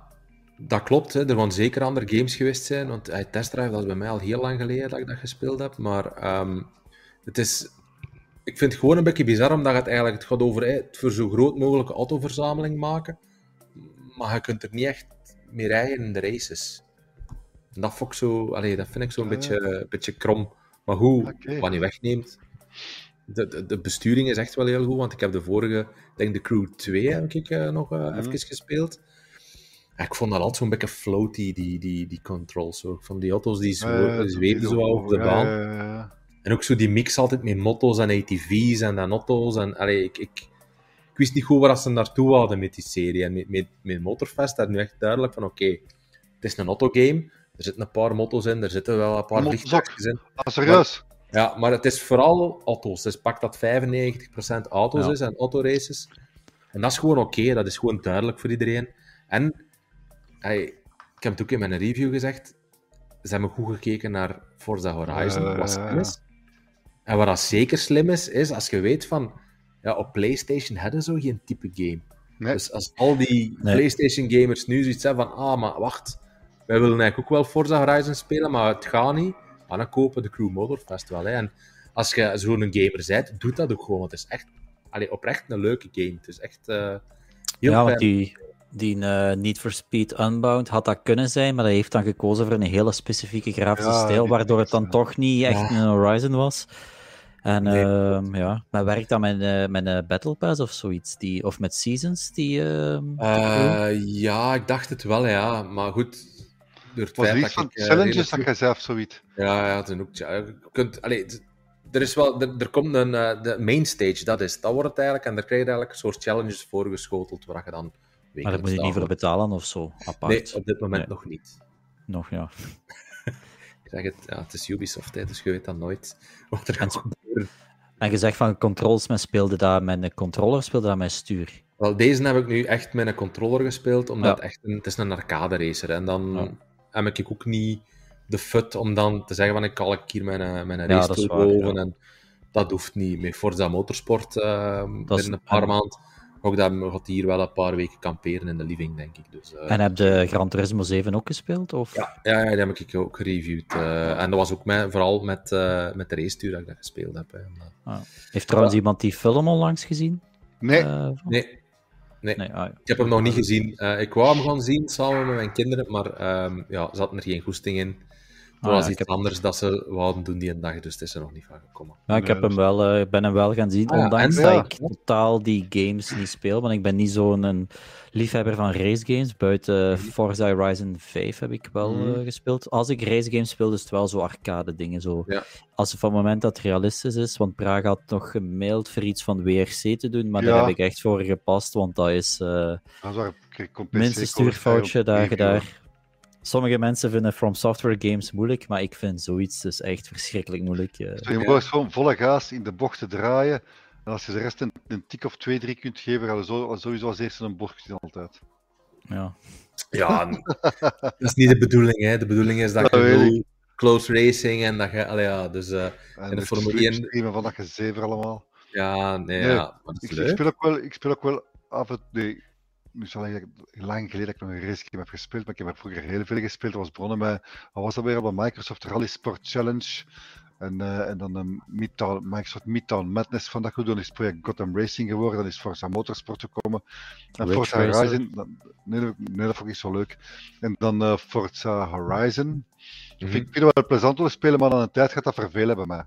dat klopt. Hè. Er gaan zeker andere games geweest zijn. Want eh, Test Drive, dat is bij mij al heel lang geleden dat ik dat gespeeld heb. Maar ehm, het is... Ik vind het gewoon een beetje bizar, omdat het eigenlijk het gaat over het voor zo groot mogelijke autoverzameling maken. Maar je kunt er niet echt mee rijden in de races. En dat, vond ik zo, allee, dat vind ik zo'n Ah. beetje, beetje krom. Maar hoe, Oké. wat niet wegneemt. De, de, de besturing is echt wel heel goed, want ik heb de vorige, denk de Crew 2 heb ik eh, nog eh, even gespeeld. Ja, ik vond dat altijd zo'n beetje floaty, die, die, die controls. Zo. Vond die auto's die, die zweefden zo over de ja, baan. ja, ja, ja. En ook zo die mix altijd met motto's en ATV's en dan auto's. En, allee, ik, ik, ik wist niet goed waar ze naartoe hadden met die serie. En met, met, met Motorfest daar nu echt duidelijk van, oké, het is een autogame. Er zitten een paar motto's in, er zitten wel een paar vliegtuigjes in. Ah, serieus? Ja, maar het is vooral auto's. Dus pak dat 95% auto's Ja. is en autoraces. En dat is gewoon oké, dat is gewoon duidelijk voor iedereen. En, ik heb het ook in mijn review gezegd, ze hebben goed gekeken naar Forza Horizon, Eh, wat slim is. En wat dat zeker slim is, is als je weet van, ja, op PlayStation hadden zo geen type game. Nee. Dus als al die Nee. PlayStation gamers nu zoiets hebben van, ah, maar wacht, wij willen eigenlijk ook wel Forza Horizon spelen, maar het gaat niet, ah, dan kopen de Crew Motorfest wel. Hè. En als je zo'n gamer bent, doe dat ook gewoon, want het is echt, allee, oprecht een leuke game. Het is echt eh, heel ja, want die, die eh, Need for Speed Unbound had dat kunnen zijn, maar hij heeft dan gekozen voor een hele specifieke grafische Ja, stijl, waardoor het dan ja. toch niet echt een Horizon was. En Nee. ehm, ja, maar werkt dat met, eh, met een Battle Pass of zoiets? Die, of met Seasons? Die, ehm? Eh, ja, ik dacht het wel, ja. Maar goed, door het Was er feit iets dat van ik... eh, challenges dat jij zelf zoiets? Ja, ja, zijn ook. ja, je kunt, allee, er, is wel, er, er komt een eh, de main stage, dat is. Dat wordt het eigenlijk. En daar krijg je eigenlijk een soort challenges voorgeschoteld waar je dan. maar daar wekelijks moet je niet voor betalen of zo, apart. Nee, op dit moment Nee. nog niet. Nog, ja. Ik zeg het, ja, het is Ubisoft, hè, dus je weet dan nooit wat er En- gaat gebeuren. En je zegt van controls, men speelde dat met een controller, speelde dat met stuur. Wel, deze heb ik nu echt met een controller gespeeld, omdat Ja. het echt een, het is een arcade racer. En dan Ja. Heb ik ook niet de fut om dan te zeggen van ik kalk hier mijn, eh, mijn Ja, race waar, boven. ja. En dat hoeft niet. Met Forza Motorsport eh is- binnen een paar en- maanden ook dat gaat hier wel een paar weken kamperen in de living, denk ik. Dus, eh, En heb je Gran Turismo 7 ook gespeeld? Of? ja, ja, ja, die heb ik ook gereviewd. eh, en dat was ook mijn, vooral met, eh met de race dat ik dat gespeeld heb. Hè. Ah. Heeft trouwens iemand die film onlangs gezien? Nee, Nee, nee, nee, ah, ja. ik heb hem nog niet gezien. Eh, ik wou hem gaan zien samen met mijn kinderen, maar ehm, ja, hadden er geen goesting in. Dat was iets anders dat ze wouden doen die een dag, dus het is er nog niet van gekomen. Ja, ik heb hem wel, uh, ben hem wel gaan zien, ah, ondanks dat ik totaal die games niet speel, want ik ben niet zo'n liefhebber van race games. Buiten mhm. Forza Horizon 5 heb ik wel uh, gespeeld. Als ik race games speel, is het wel zo arcade dingen. Zo. Ja. Als het van het moment dat het realistisch is, want Praag had nog gemaild voor iets van WRC te doen, maar daar heb ik echt voor gepast, want dat is uh, minste stuurfoutje dat je daar Sommige mensen vinden From Software games moeilijk, maar ik vind zoiets dus echt verschrikkelijk moeilijk. Uh. je moet gewoon volle gas in de bochten draaien. En als je de rest een, een tik of twee, drie kunt geven, gaan we zo, sowieso als eerste een bocht zien altijd. Ja. Ja, dat is niet de bedoeling. Hè. De bedoeling is dat, je close racing en dat je... Allee, ja, dus uh, en in de Formule 1... van dat gezever allemaal. Ja, nee, nee ja. Ik, ik, speel ook wel, ik speel ook wel af en toe nu is al lang geleden dat ik nog een race game heb gespeeld, maar ik heb er vroeger heel veel gespeeld. Dat was begonnen met, wat was dat weer, op de Microsoft Rally Sport Challenge. En, uh, en dan een Midtown, Microsoft Midtown Madness van dat goed doen, is project Gotham Racing geworden, dan is Forza Motorsport gekomen. En Ridge Forza Horizon, nee, nee, dat vond ik zo leuk. En dan uh, Forza Horizon. Mm -hmm. vind, ik vind het wel plezant om te spelen, maar dan een tijd gaat dat vervelen bij mij.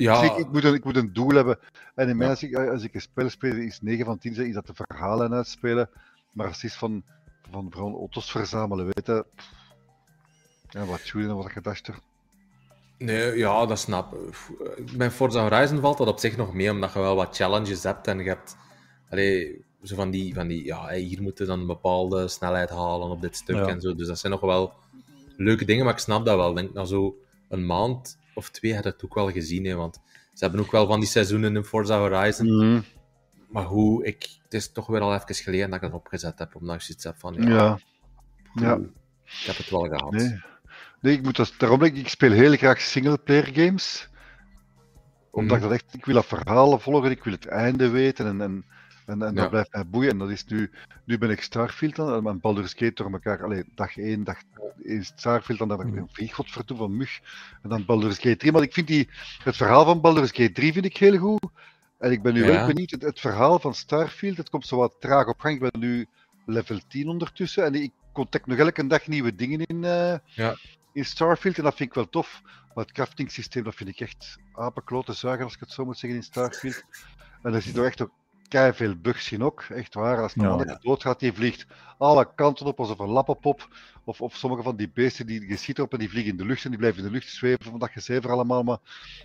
Ja. ik, ik, moet een, ik moet een doel hebben. En in mij, als, ik, als ik een spel speel, is 9 van 10 is dat de verhalen uitspelen. Maar als het is van, van auto's verzamelen, weten. Ja, wat Julian, wat gedacht er. Nee, ja, dat snap ik. Bij Forza Horizon valt dat op zich nog mee, omdat je wel wat challenges hebt en je hebt... Allee, zo van die, van die ja, hier moeten dan een bepaalde snelheid halen op dit stuk en zo. Dus dat zijn nog wel leuke dingen, maar ik snap dat wel. Ik denk, na zo een maand of twee had het ook wel gezien. Hè, want ze hebben ook wel van die seizoenen in Forza Horizon. Mhm. Maar hoe ik, het is toch weer al even geleden dat ik het opgezet heb, omdat ik zoiets heb van. Ja, ja. Ik heb het wel gehad. Nee, nee ik moet dat, daarom ik, ik speel heel graag singleplayer games. Omdat mm. ik dat echt, ik wil dat verhalen volgen, ik wil het einde weten en, en en, en dat blijft mij boeien. En dat is nu, nu ben ik Starfield aan, en Baldur's Gate door elkaar. Allee, dag 1, dag 1 Starfield, dan dat ik een vliegvod verdoe van mug. En dan Baldur's Gate 3. Maar ik vind die, het verhaal van Baldur's Gate 3 vind ik heel goed. En ik ben nu wel benieuwd, het, het, verhaal van Starfield, het komt zo wat traag op gang. Ik ben nu level 10 ondertussen. En ik contact nog elke dag nieuwe dingen in, uh, ja. in Starfield. En dat vind ik wel tof. Maar het crafting systeem, dat vind ik echt apenklote zuigen, als ik het zo moet zeggen, in Starfield. En er zit er echt ook kei veel bugs in ook. Echt waar. Als ja. man doodgaat, die vliegt alle kanten op alsof een lappenpop. Of, of sommige van die beesten, die, je ziet op en die vliegen in de lucht en die blijven in de lucht zweven van dat gezever allemaal. Maar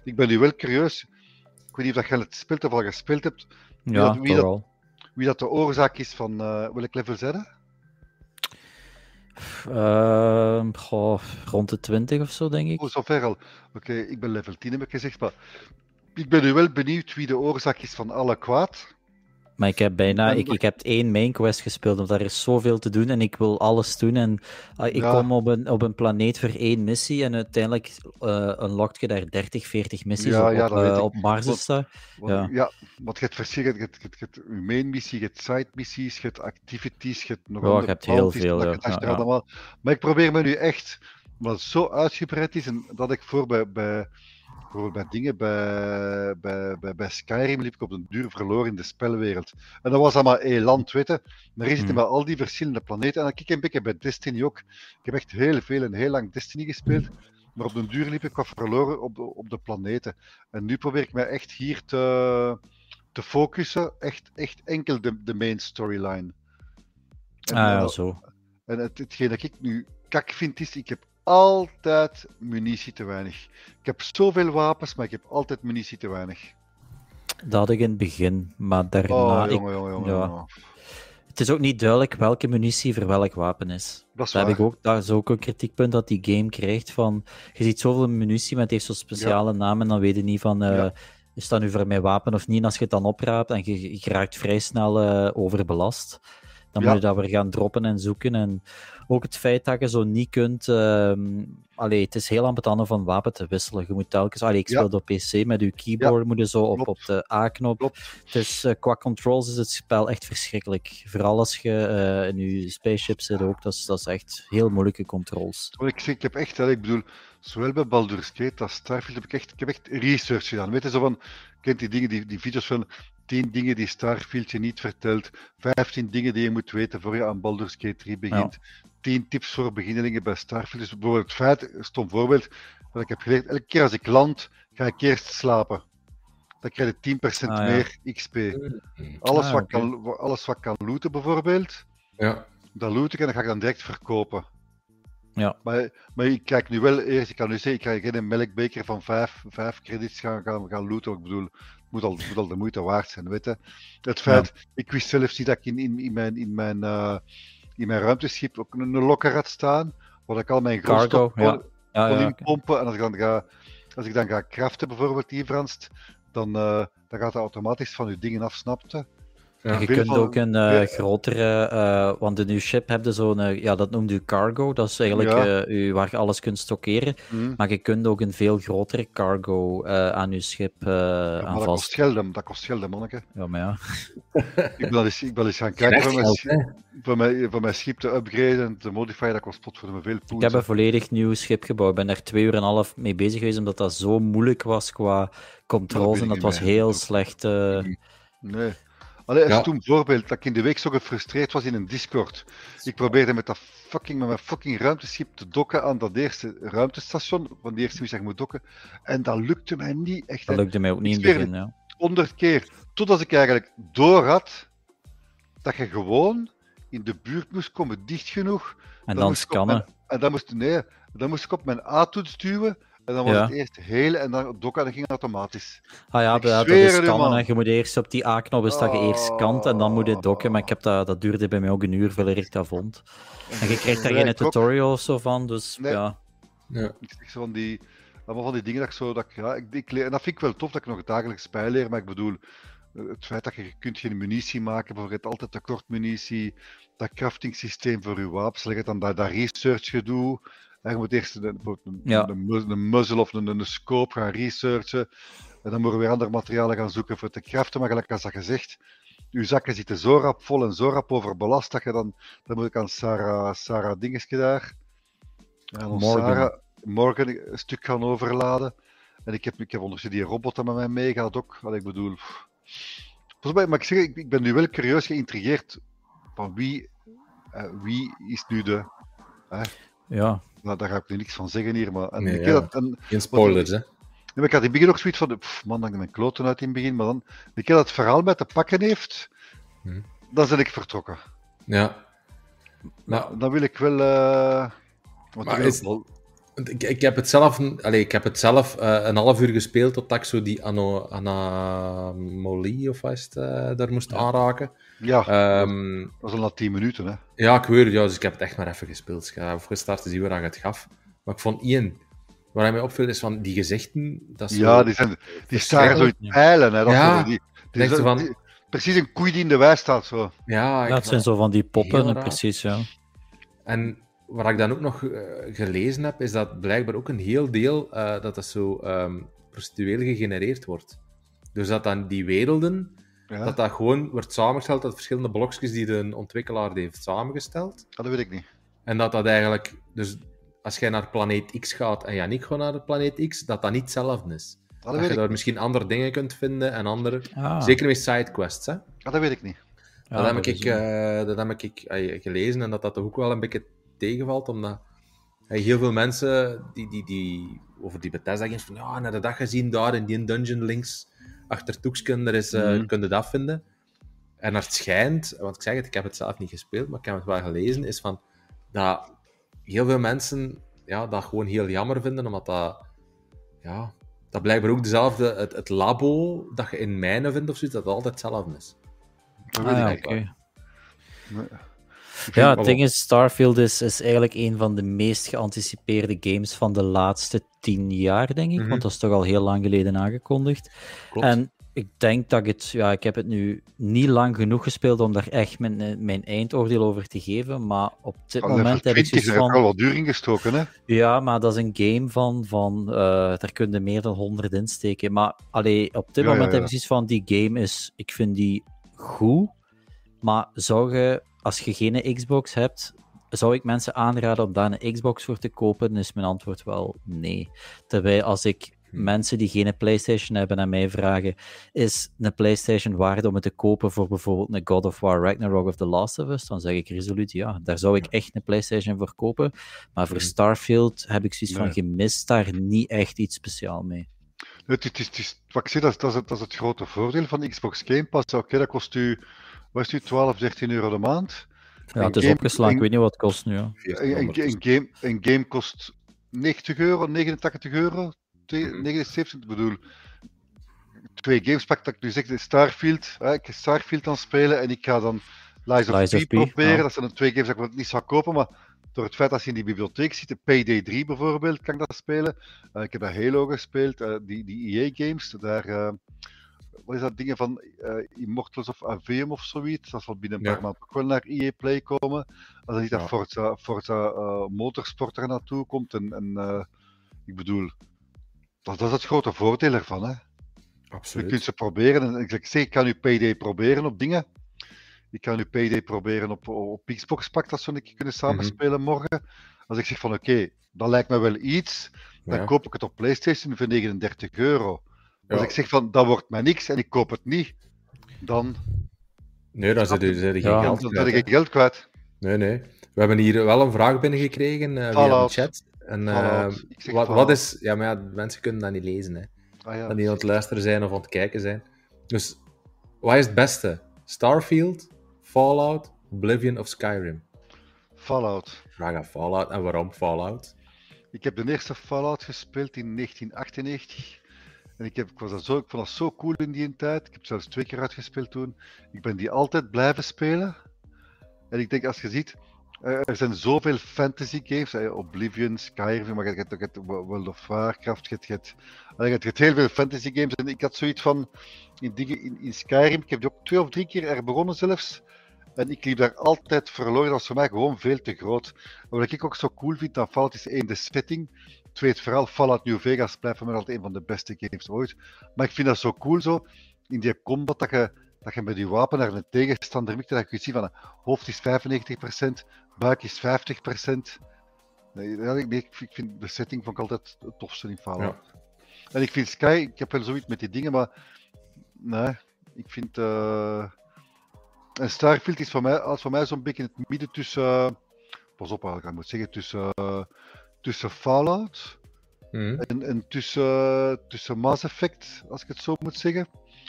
ik ben nu wel curieus. Ik weet niet of je het speelt of al gespeeld hebt. Wie, ja, dat, wie, dat, wie dat de oorzaak is van uh, welk level zetten? Uh, goh, rond de 20 of zo, denk ik. Oh, zover al. Oké, ik ben level 10, heb ik gezegd. Maar ik ben nu wel benieuwd wie de oorzaak is van alle kwaad. Maar ik heb bijna, ik, ik heb één main quest gespeeld, want daar is zoveel te doen en ik wil alles doen. En uh, ik kom op een, op een planeet voor één missie en uiteindelijk uh, unlockt je daar 30, 40 missies ja, op, ja, op, uh, op Mars. Wat, wat, ja. ja, wat je hebt verschillen, je hebt, je, hebt, je main missie, je hebt side missies, je hebt activities, je hebt nog oh, je hebt heel veel. Maar ik probeer me nu echt, het zo uitgebreid is en dat ik voor bij, bij bijvoorbeeld bij dingen, bij, bij, bij, bij Skyrim liep ik op een duur verloren in de spelwereld. En dat was allemaal één land, weten. Maar hier zitten mm. al die verschillende planeten. En dan kijk ik een beetje bij Destiny ook. Ik heb echt heel veel en heel lang Destiny gespeeld. Maar op den duur liep ik wat verloren op de, op de planeten. En nu probeer ik mij echt hier te, te focussen. Echt, echt enkel de, de main storyline. En, ah ja, zo. En het, hetgeen dat ik nu kak vind is, ik heb altijd munitie te weinig. Ik heb zoveel wapens, maar ik heb altijd munitie te weinig. Dat had ik in het begin, maar daarna... Oh, jongen, jongen, jongen, ja. Het is ook niet duidelijk welke munitie voor welk wapen is. Dat is, heb ik ook, dat is ook een kritiekpunt dat die game krijgt van... Je ziet zoveel munitie, maar het heeft zo'n speciale ja. naam en dan weet je niet van... Uh, Is dat nu voor mijn wapen of niet? En als je het dan opraapt en je, je raakt vrij snel uh, overbelast, dan moet je dat weer gaan droppen en zoeken. En ook het feit dat je zo niet kunt. Uh, allee, het is heel ambetant van wapen te wisselen. Je moet telkens. Allee, ik speel op PC met je keyboard, ja. moet je zo op, op de A-knop. Dus uh, qua controls is het spel echt verschrikkelijk. Vooral als je uh, in je spaceship zit ook. Dat is, dat is echt heel moeilijke controls. Ik, ik heb echt, ik bedoel, zowel bij Baldur's Gate als Starfield heb ik echt, ik heb echt research gedaan. Weet je, zo van, kent die dingen, die, die video's van 10 dingen die Starfield je niet vertelt, 15 dingen die je moet weten voor je aan Baldur's Gate 3 begint, 10 tips voor beginnelingen bij Starfield. Dus bijvoorbeeld het feit, stom voorbeeld, dat ik heb geleerd, elke keer als ik land, ga ik eerst slapen. Dan krijg je 10% Ah, ja. meer XP. Alles, Ah, wat kan, alles wat kan looten bijvoorbeeld, Ja. dat loot ik en dat ga ik dan direct verkopen. Ja. Maar, maar ik kijk nu wel eerst, ik kan nu zeggen, ik ga geen melkbeker van 5 vijf credits gaan, gaan, gaan looten. Ik bedoel, het moet al, het moet al de moeite waard zijn, weet je. Het feit, ik wist zelfs niet dat ik in, in, in mijn, in, mijn, eh, in mijn ruimteschip ook een, een lokker had staan, waar ik al mijn grondstof Cargo, kon, Ja, inpompen. En als ik dan ga, als ik dan ga craften bijvoorbeeld, die Frans, dan, eh, dan gaat dat automatisch van je dingen af, snapte. Ja. En je kunt van- ook een eh, grotere, eh, want in uw ship heb je zo'n, eh, ja, dat noemt u cargo, dat is eigenlijk Ja. eh, u, waar je alles kunt stockeren. Hm. Maar je kunt ook een veel grotere cargo eh, aan uw schip eh, Ja, aan dat kost geld, dat kost geld, manneke. Ja, maar ja. Ik wil eens, ik wil eens gaan kijken van mijn, van, mijn, van mijn schip te upgraden en te modifieren. Dat kost pot voor me veel poen. Ik heb een volledig nieuw schip gebouwd. Ik ben daar twee uur en een half mee bezig geweest, omdat dat zo moeilijk was qua controles. En dat was heel slecht. eh, Nee. Allee, Ja. stoem voorbeeld dat ik in de week zo gefrustreerd was in een Discord. Ik probeerde met, dat fucking, met mijn fucking ruimteschip te dokken aan dat eerste ruimtestation, van die eerste missie moet dokken. En dat lukte mij niet echt. dat lukte mij ook niet in het begin. Ja. honderd keer. Totdat ik eigenlijk door had dat je gewoon in de buurt moest komen, dicht genoeg. En dan scannen. mijn- en dan moest, nee, dan moest ik op mijn A-toets duwen. En dan was Ja. het eerst heel en dan dokken en dat ging automatisch. Ah ja, dat zweer is het scannen. Je moet eerst op die A-knop is dat je eerst scant en dan moet je dokken. Maar ik heb dat, dat duurde bij mij ook een uur voordat ik dat vond. En je krijgt daar geen tutorial of zo van, dus Nee. ja. Ja. Ik zeg zo van die, allemaal van die dingen dat ik zo, dat ik, ja, ik, ik leer, en dat vind ik wel tof dat ik nog dagelijks bijleer, maar ik bedoel, eh, het feit dat je, je kunt geen munitie maken, bijvoorbeeld je hebt altijd tekort munitie, dat crafting systeem voor je wapens, leg het dan dat, dat research gedoe, je moet eerst een, een, Ja. een, een muzzle of een, een scope gaan researchen, en dan moeten we weer andere materialen gaan zoeken voor te craften, maar gelijk als dat gezegd, je zakken zitten zo rap vol en zo rap overbelast, dat je dan, dan moet ik aan Sarah, Sarah Dingeske daar, en ons Morgan. Sarah, morgen een stuk gaan overladen. En ik heb, ik heb ondertussen die robot dat met mij meegaat ook. Wat ik bedoel. maar ik zeg, ik, ik ben nu wel curieus geïntrigeerd van wie, eh, wie is nu de. ja. Nou, daar ga ik nu niks van zeggen hier, maar. En Nee, ik, ja. dat, en, Geen spoilers, hè? nee, maar ik had in het begin ook zoiets van: pff, man, dat ik mijn kloten uit in het begin. Maar dan, de keer dat het verhaal met te pakken heeft, Hm. dan ben ik vertrokken. Ja. Maar Dan wil ik wel. eh, Maar is- wel- Ik, ik heb het zelf, allee, ik heb het zelf eh, een half uur gespeeld totdat ik zo die ano, anomalie of wat is het, eh, daar moest aanraken. Ja, Ehm, dat was al na 10 minuten. Hè. ja, ik weet het, ja, dus ik heb het echt maar even gespeeld. Ik heb gestart te zien waar het gaf. Maar ik vond één, waar hij mij opviel, is van die gezichten. Dat is Ja, die, zijn, die staren zo in pijlen. Hè, dat Ja. die, die, van- die- precies een koei die in de wei staat. Zo. Ja, het zijn zo van die poppen, precies, ja. En wat ik dan ook nog eh, gelezen heb, is dat blijkbaar ook een heel deel eh, dat dat zo ehm procedueel gegenereerd wordt. Dus dat dan die werelden, Ja, dat dat gewoon wordt samengesteld uit verschillende blokjes die de ontwikkelaar heeft samengesteld. dat weet ik niet. En dat dat eigenlijk, dus als jij naar planeet X gaat en Yannick gaat naar de planeet X, dat dat niet hetzelfde is. Dat, Dat, weet je ik, daar misschien andere dingen kunt vinden en andere. Ah, Zeker met sidequests, hè? ah, dat weet ik niet. ja, dat, heb dat ik, eh, dat heb ik eh, gelezen en dat dat toch ook wel een beetje tegenvalt, omdat eh, heel veel mensen die, die, die over die Bethesda games van ja, naar de dag gezien daar in die dungeon links achter Toeksken, is, kun je dat vinden. En naar het schijnt, want ik zeg het, ik heb het zelf niet gespeeld, maar ik heb het wel gelezen, is van dat heel veel mensen ja, dat gewoon heel jammer vinden, omdat dat ja, dat blijkbaar ook dezelfde, het, het labo dat je in mijnen vindt of zoiets, dat het altijd hetzelfde is. Dat Ah, weet ik. Ja, het ding is, Starfield is, is eigenlijk een van de meest geanticipeerde games van de laatste tien jaar, denk ik. Mhm. Want dat is toch al heel lang geleden aangekondigd. Klopt. En ik denk dat ik het, ja, ik heb het nu niet lang genoeg gespeeld om daar echt mijn, eh, mijn eindoordeel over te geven. Maar op dit moment heb ik 20 zoiets er van. al wat duur in gestoken. Hè? Ja, maar dat is een game van, van eh, daar kun je meer dan 100 insteken. Maar allee, op dit Ja, moment ja, heb ik zoiets van, die game is, ik vind die goed. Maar zou je, als je geen Xbox hebt, zou ik mensen aanraden om daar een Xbox voor te kopen? Dan is mijn antwoord wel nee. Terwijl als ik Hmm. Mensen die geen PlayStation hebben en mij vragen: is een PlayStation waard om het te kopen voor bijvoorbeeld een God of War, Ragnarok of The Last of Us? Dan zeg ik resoluut ja. Daar zou ik echt een PlayStation voor kopen. Maar voor hmm. Starfield heb ik zoiets van: gemist daar niet echt iets speciaal mee. Het, is, het is, wat ik zeg, dat, is, dat, is, het grote voordeel van Xbox Game Pass. Oké, dat kost u, wat is u, 12, 13 euro de maand. Ja, het is game, opgeslagen. ik weet niet wat het kost nu. Ja. Een, een, game, een game kost 90 euro, 89 euro, 79 mhm. bedoel. Twee games pak dat ik nu zeg, Starfield. Hè, ik ga Starfield aan spelen en ik ga dan Lies of, Lies P, proberen. Dat zijn de twee games dat ik niet zou kopen, maar door het feit dat je in die bibliotheek zit, Payday 3 bijvoorbeeld, kan ik dat spelen. Uh, ik heb dat Halo gespeeld, uh, die, die EA-games, daar... Uh, wat is dat, dingen van Immortals of Aveum of zoiets. Dat zal binnen een paar maanden ook wel naar EA Play komen. Als niet ja. dat Forza, Forza Motorsport er naartoe komt. En, en ik bedoel, dat, dat, is het grote voordeel ervan. Hè? Absoluut. Je kunt ze proberen. En ik zeg, ik kan nu PD proberen op dingen. Ik kan nu PD proberen op, op Xbox pak, dat zo een keer kunnen samenspelen mm morgen. Als ik zeg van oké, okay, dat lijkt me wel iets, dan koop ik het op PlayStation voor 39 euro. Als ik zeg van dat wordt mij niks en ik koop het niet, dan. Nee, dan zit je, geen geld dan kwijt. geen geld kwijt. Nee, nee. We hebben hier wel een vraag binnengekregen uh, via de chat. En, uh, wat, wat, is... Ja, maar ja, mensen kunnen dat niet lezen, hè. Ah, ja, dat die aan het luisteren zijn of aan het kijken zijn. Dus, wat is het beste? Starfield, Fallout, Oblivion of Skyrim? Fallout. Vraag aan Fallout. En waarom Fallout? Ik heb de eerste Fallout gespeeld in 1998. En ik, heb, ik, was dat zo, ik vond dat zo cool in die tijd. Ik heb zelfs twee keer uitgespeeld toen. Ik ben die altijd blijven spelen. En ik denk, als je ziet, er zijn zoveel fantasy games, Oblivion, Skyrim, maar je hebt ook World of Warcraft, je hebt, je hebt heel veel fantasy games. En ik had zoiets van, in, in, in Skyrim, ik heb die ook twee of drie keer er begonnen zelfs. En ik liep daar altijd verloren. Dat was voor mij gewoon veel te groot. En wat ik ook zo cool vind aan Fallout is één, de setting. Twee, het verhaal Fallout New Vegas blijft voor mij altijd een van de beste games ooit. Maar ik vind dat zo cool zo, in die combat, dat je, dat je met je wapen naar een tegenstander mikt. Dat je ziet van, hoofd is 95%, buik is 50%. Nee, ik, ik vind de setting vond ik altijd het tofste in Fallout. Ja. En ik vind Sky, ik heb wel zoiets met die dingen, maar nee, ik vind... Uh, en Starfield is voor mij, als voor mij zo'n beetje in het midden tussen. Uh, pas op, ik moet zeggen, tussen, uh, tussen Fallout mm. en, en tussen, tussen Mass Effect, als ik het zo moet zeggen.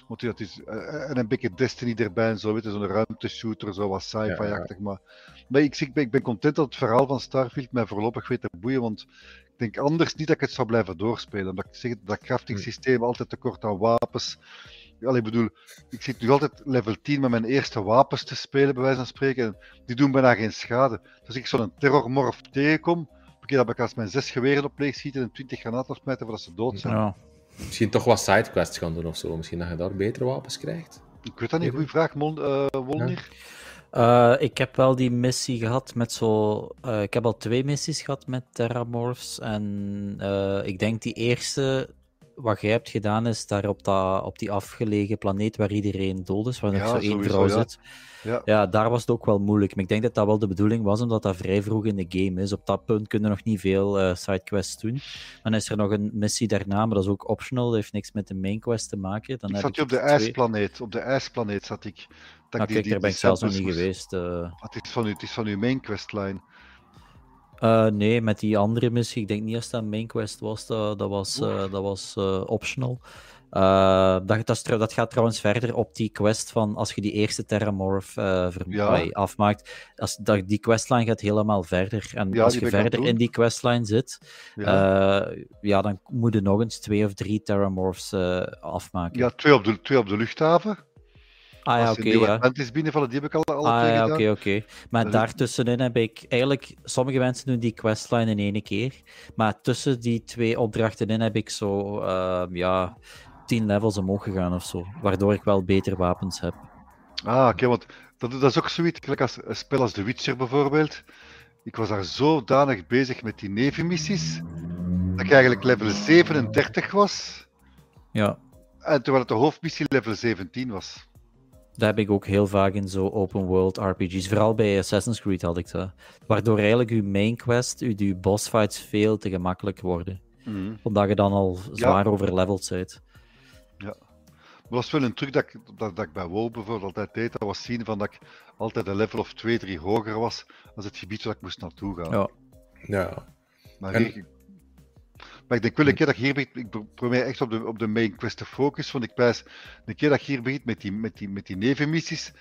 Want het is, uh, en een beetje Destiny erbij en zo, zo'n ruimteshooter, zo wat sci-fi-achtig. Maar, maar ik, ik, ben, ik ben content dat het verhaal van Starfield mij voorlopig weet te boeien, want ik denk anders niet dat ik het zou blijven doorspelen. Omdat ik zeg dat crafting systeem altijd tekort aan wapens. Ja, ik bedoel, ik zit nu altijd level 10 met mijn eerste wapens te spelen, bij wijze van spreken. En die doen bijna geen schade. Dus als ik zo'n terrormorf tegenkom, dat ik als mijn zes geweren op leeg schieten en 20 granaten afsmijten voordat ze dood zijn. Ja. Misschien toch wat sidequests gaan doen of zo. Misschien dat je daar betere wapens krijgt. Ik weet dat niet. Goeie vraag, Mon, uh, Wolnir. Uh, ik heb wel die missie gehad met zo. Uh, ik heb al twee missies gehad met Terramorphs. En ik denk die eerste wat jij hebt gedaan is daar op, dat, op die afgelegen planeet waar iedereen dood is, waar nog zo één vrouw zit. Ja. ja, daar was het ook wel moeilijk. Maar ik denk dat dat wel de bedoeling was, omdat dat vrij vroeg in de game is. Op dat punt kunnen nog niet veel uh, sidequests doen. Dan is er nog een missie daarna, maar dat is ook optional. Dat heeft niks met de main quest te maken. Dan ik zat je op de ijsplaneet. Op de ijsplaneet zat ik. Dat ah, kijk, daar ben ik zelfs nog niet geweest. Uh... Het, is van u, het is van uw main questline. Uh, nee, met die andere missie, ik denk niet dat dat een main quest was, dat, dat was, uh, dat was uh, optional. dat, dat, dat, gaat trouwens verder op die quest van als je die eerste Terramorph ja. afmaakt. Als, dat, die questline gaat helemaal verder. En ja, als je verder in die questline zit, ja. ja. dan moet je nog eens twee of drie Terramorphs afmaken. Ja, twee op de, twee op de luchthaven. Ah ja, oké. Okay, ja. is binnenvallen, die heb ik al, al ah, ja, oké, oké. Maar daartussenin heb ik eigenlijk... Sommige mensen doen die questline in één keer. Maar tussen die twee opdrachten in heb ik zo... Uh, ja, tien levels omhoog gegaan of zo. Waardoor ik wel beter wapens heb. Ah, oké, want dat, dat, is ook zoiets. Gelijk als een spel als The Witcher bijvoorbeeld. Ik was daar zodanig bezig met die nevenmissies. Dat ik eigenlijk level 37 was. Ja. En terwijl het de hoofdmissie level 17 was. Dat heb ik ook heel vaak in zo open world RPG's. Vooral bij Assassin's Creed had ik dat. Waardoor eigenlijk uw main quest, uw, uw boss fights veel te gemakkelijk worden. Mm. Omdat je dan al zwaar ja. overleveld bent. Ja. Maar dat was wel een truc dat ik, dat, dat ik bij WoW bijvoorbeeld altijd deed. Dat was zien van dat ik altijd een level of 2, 3 hoger was als het gebied waar ik moest naartoe gaan. Ja. ja. Maar, en... maar ik denk wel een keer dat ik hier begint, ik probeer echt op de, op de main quest te focussen, want ik wijs een keer dat je hier begint met die, met die, met die nevenmissies,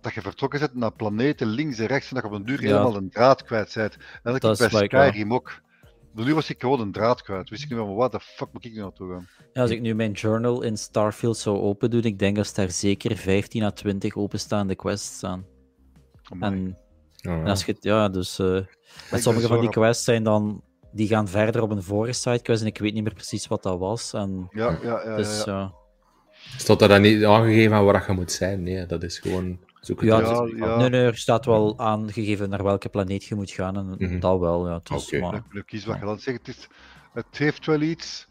dat je vertrokken bent naar planeten links en rechts en dat je op een duur helemaal een draad kwijt bent. En dat, dat ik bij Skyrim ook. Nu was ik gewoon een draad kwijt. Wist ik niet meer, wat de fuck moet ik nu naartoe gaan? Ja, als ik nu mijn journal in Starfield zou open doen, ik denk dat daar zeker 15 à 20 openstaande quests staan. En, oh, en, als je, ja, dus uh, sommige van die quests zijn dan, die gaan verder op een vorige sidequest en ik weet niet meer precies wat dat was. En, ja, ja, ja. Dus, ja, ja. Staat er dan niet aangegeven waar je moet zijn? Nee, dat is gewoon. Ja, ja, ja, Nee, nee, er staat wel aangegeven naar welke planeet je moet gaan en mm -hmm. dat wel. Ja, dus, okay. maar... Ik kies wat je dan zegt. Het, is, het heeft wel iets.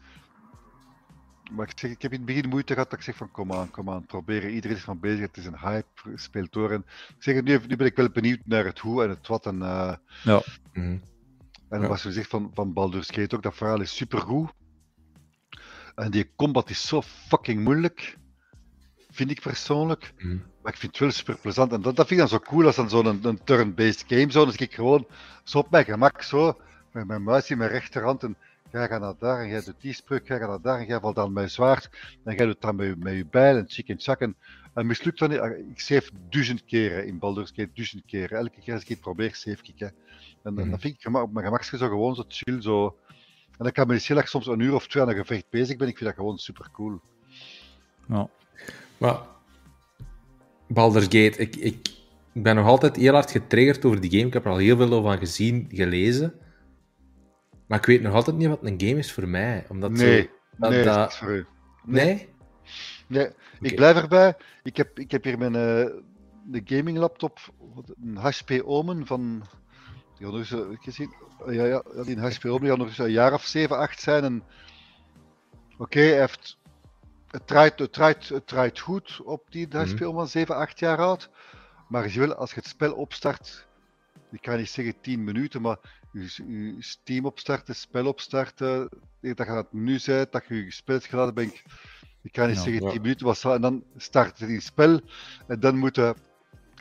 Maar ik, zeg, ik heb in het begin moeite gehad dat ik zeg van kom aan, kom aan, proberen. Iedereen is van bezig, het is een hype, speelt door. En ik zeg, nu, nu ben ik wel benieuwd naar het hoe en het wat. En, uh, ja. Mm -hmm. En ja. wat je zegt van, van Baldur's Gate ook, dat verhaal is supergoed. En die combat is zo fucking moeilijk vind ik persoonlijk. Mm. Maar ik vind het wel super plezant. En dat, dat vind ik dan zo cool als dan zo'n een, een turn-based game. Zo, dus ik gewoon zo op mijn gemak, zo, met mijn muis in mijn rechterhand. En jij gaat naar daar en jij doet die spreuk, jij gaat naar daar en jij valt dan met zwaard. En jij doet dan met, met je bijl en chicken chakken. En mislukt dan niet. Ik save duizend keren in Baldur's Gate, duizend keren. Elke keer als ik het probeer, save ik. Hè. En, mm. dan vind ik op mijn gemak zo gewoon zo chill. Zo. En dan kan me heel erg soms een uur of twee aan een gevecht bezig ben. Ik vind dat gewoon super cool. Ja. Maar Baldur's Gate, ik, ik ben nog altijd heel hard getriggerd over die game. Ik heb er al heel veel over gezien, gelezen. Maar ik weet nog altijd niet wat een game is voor mij. Omdat nee, zo, dat, nee, dat... is voor u. Nee? Nee, nee. ik blijf erbij. Ik heb, ik heb hier mijn uh, de gaming laptop, een HP Omen van... Die nog eens gezien. Ja, ja, die HP Omen die nog een jaar of 7, 8 zijn. En... Oké, okay, hij heeft het draait, het, draait, het draait goed op die mm -hmm. van 7, 8 jaar oud. Maar je wil, als je het spel opstart, ik kan niet zeggen 10 minuten, maar je, je Steam opstarten, het spel opstarten, dat je dat nu zei, dat je je spel hebt geladen, ben ik, ik kan niet ja, zeggen 10 ja. minuten, was en dan start het in het spel en dan moeten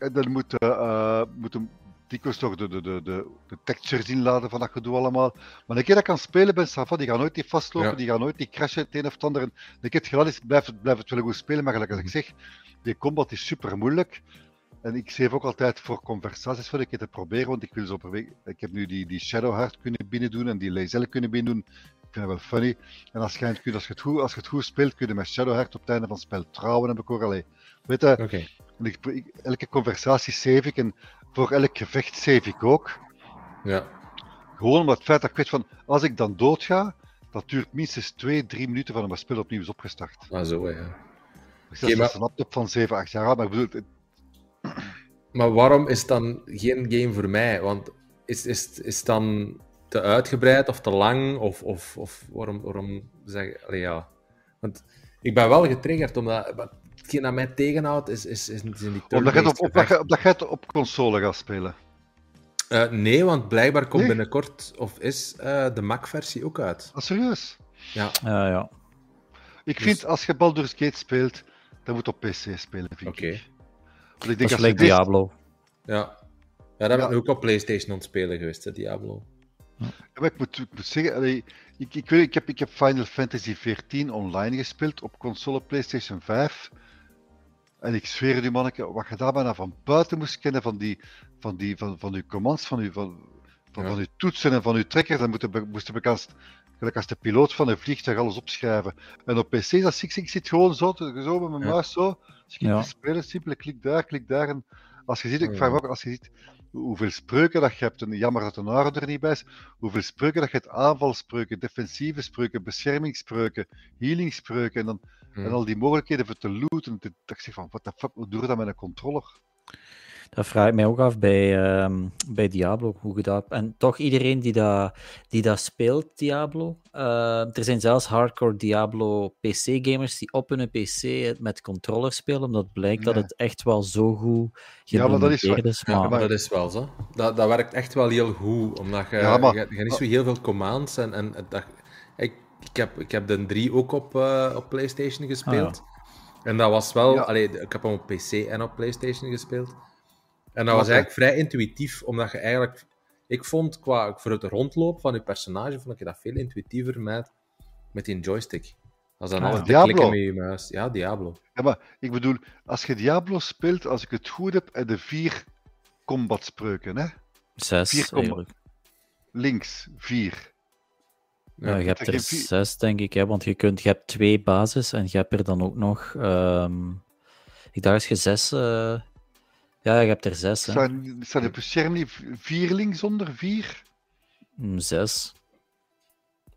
en dan moet, uh, moet dikwijls toch de, de, de, de, de textures inladen van dat gedoe allemaal. Maar een keer dat ik kan spelen ben, Safa, die gaan nooit die vastlopen, ja. die gaan nooit die crashen het een of het ander. En een keer het gedaan is, blijft het, het wel goed spelen. Maar gelijk als ik zeg, die combat is super moeilijk. En ik geef ook altijd voor conversaties voor een keer te proberen, want ik wil zo proberen. Ik heb nu die, die Shadowheart kunnen binnen doen en die Lazel kunnen binnen doen. Ik vind dat wel funny. En als je, als je, het, goed, als je het goed speelt, kun je met Shadowheart op het einde van het spel trouwen, heb ik ook al. Weet je, okay. ik, ik, elke conversatie save ik en voor elk gevecht save ik ook. Ja. Gewoon omdat het feit dat ik weet van, als ik dan doodga, dat duurt minstens 2, 3 minuten van mijn spel opnieuw is opgestart. Ah, zo ja. Dus dat okay, is een laptop van 7, 8 jaar oud, maar ik bedoel... Het... Maar waarom is het dan geen game voor mij? Want is, is, is het dan te uitgebreid of te lang? Of, of, of waarom, waarom zeg Allee, ja. Want ik ben wel getriggerd, omdat hetgeen dat mij tegenhoudt is, is, is, is in die Omdat je het op, op, op, het op console gaat spelen? Uh, nee, want blijkbaar komt nee? binnenkort, of is uh, de Mac-versie ook uit. Ah, serieus? Ja. Uh, ja. Ik dus... vind, als je Baldur's Gate speelt, dan moet op PC spelen, vind okay. ik. Want ik denk dat is gelijk Diablo. Ja. Ja, dat ja. ben ik ook op PlayStation ontspelen geweest, hè, Diablo. Ja. maar ik, moet, ik moet zeggen, allee, ik, ik, weet, ik, heb, ik heb Final Fantasy XIV online gespeeld op console PlayStation 5. En ik zweer u, manneke, wat je daar bijna van buiten moest kennen van die, van die, van, van uw commands, van uw, van, van, ja. van uw toetsen en van uw trekkers, dan moest moesten bekend, gelijk als de piloot van een vliegtuig alles opschrijven. En op PC, dat zie ik, ik zit gewoon zo, zo met mijn ja. muis zo, als ik ja. spelen, simpele klik daar, klik daar. En als je ziet, ik vraag me ook, als je ziet hoeveel spreuken dat je hebt, en jammer dat de Naro er niet bij is, hoeveel spreuken dat je hebt, aanvalspreuken, defensieve spreuken, beschermingsspreuken, healingspreuken, en dan Hmm. En al die mogelijkheden voor te looten. Dat ik zeg van, wat de fuck, hoe doe je dat met een controller? Dat vraag ik mij ook af bij, um, bij Diablo. Hoe je dat... En toch iedereen die dat, die dat speelt, Diablo. Uh, er zijn zelfs hardcore Diablo PC-gamers die op hun PC met controller spelen, omdat blijkt nee. dat het echt wel zo goed ja, maar dat is, wel, is. Maar... Ja, maar dat is wel zo. Dat, dat werkt echt wel heel goed, omdat je, ja, maar, je, je, je niet zo heel veel commands en, en dat, ik, ik, heb, ik heb de 3 ook op, uh, op PlayStation gespeeld. Ah, ja. En dat was wel. Ja. Allee, ik heb hem op PC en op PlayStation gespeeld. En dat was eigenlijk vrij intuïtief, omdat je eigenlijk. Ik vond qua voor het rondloop van je personage, vond ik dat veel intuïtiever met, met die joystick. Als dan ah, alles te klikken met je muis. Ja, Diablo. Ja, maar ik bedoel, als je Diablo speelt, als ik het goed heb, heb je vier combatspreuken, hè? Zes, vier combat... Links, vier. Ja, je hebt er zes, denk ik, hè, want je, kunt, je hebt twee basis en je hebt er dan ook nog. Um, ik dacht als je zes. Uh, ja, je hebt er zes. Staan, staan er niet vier links onder? Vier? Mm, zes,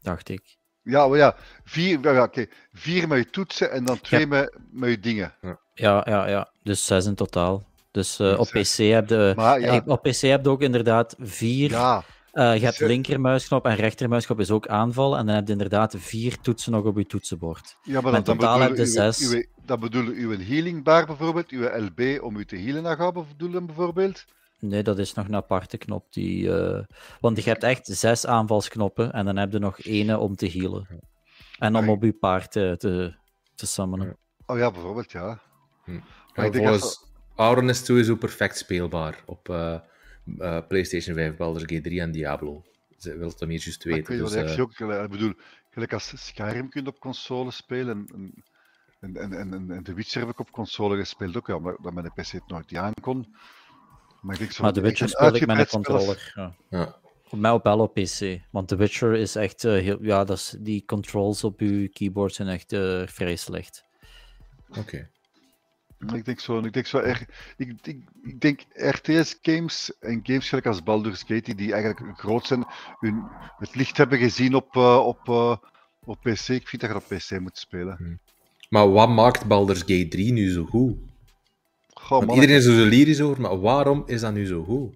dacht ik. Ja, maar ja, vier, ja, okay. vier met je toetsen en dan twee met, met je dingen. Ja, ja, ja. Dus zes in totaal. Dus uh, op, PC heb je, maar, ja. op PC heb je ook inderdaad vier. Ja. Uh, je hebt linkermuisknop en rechtermuisknop is ook aanval. En dan heb je inderdaad vier toetsen nog op je toetsenbord. Ja, maar dan, totaal heb je zes. Uw, dat bedoelen uw healing bar bijvoorbeeld, uw LB om u te healen naar gaan bedoelen bijvoorbeeld? Nee, dat is nog een aparte knop. Die, uh... Want je hebt echt zes aanvalsknoppen en dan heb je nog ene om te healen. En om op je paard te, te, te summonen. Oh ja, bijvoorbeeld, ja. Hm. Maar volgens Auron is sowieso perfect speelbaar op uh, uh, PlayStation 5, Baldur's Gate 3 en Diablo. Ze wil het dan meer juist weten. Ik, weet dus, ook, ik bedoel, gelijk als Skyrim kunt op console spelen en, en, en, en, en The Witcher heb ik op console gespeeld ook, ja, omdat, dat mijn PC het nooit niet aan kon. Maar, ik maar The Witcher speel ik met een controller. Ja. ja. Op mij op wel op PC. Want The Witcher is echt uh, heel. Ja, dat is, die controls op uw keyboard zijn echt uh, vrij slecht. Oké. Ik denk zo, ik denk zo erg. Ik, ik, ik denk RTS-games en games gelijk als Baldur's Gate, die eigenlijk groot zijn, hun, het licht hebben gezien op, uh, op, op PC. Ik vind dat je op PC moet spelen. Hmm. Maar wat maakt Baldur's Gate 3 nu zo goed? iedereen is er zo lyrisch over, maar waarom is dat nu zo goed?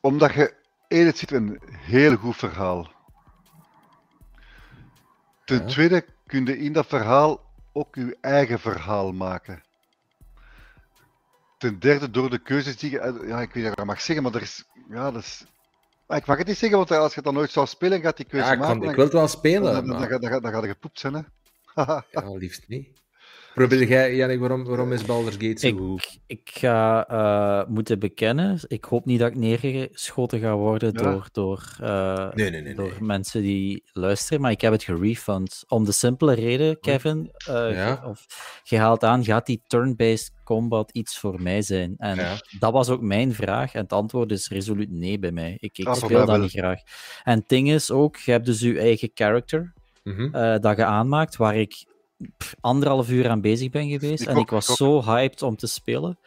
Omdat je, één, het zit een heel goed verhaal. Ten tweede kun je in dat verhaal ook je eigen verhaal maken. Ten derde, door de keuzes die je. Ja, ik weet niet of ik mag zeggen, maar er is. Ja, dat is. Ik mag het niet zeggen, want als je het dan nooit zou spelen, gaat die keuze ja, ik maken. ik wil het wel spelen. Dan, dan, dan, dan, dan gaat je gepoept zijn, hè? Ja, liefst niet. Probeer jij, Jannik, waarom, waarom is Baldur's Gate zo ik, goed? Ik ga uh, moeten bekennen, ik hoop niet dat ik neergeschoten ga worden ja. door, door, uh, nee, nee, nee, door mensen die luisteren, maar ik heb het gerefund. Om de simpele reden, Kevin, uh, ja. of, je haalt aan, gaat die turn-based combat iets voor mij zijn? En ja. dat was ook mijn vraag, en het antwoord is resoluut nee bij mij. Ik, ik ah, speel dat niet graag. En het ding is ook, je hebt dus je eigen character, mm -hmm. dat je aanmaakt, waar ik anderhalf uur aan bezig ben geweest. Ik en ik was zo hyped om te spelen.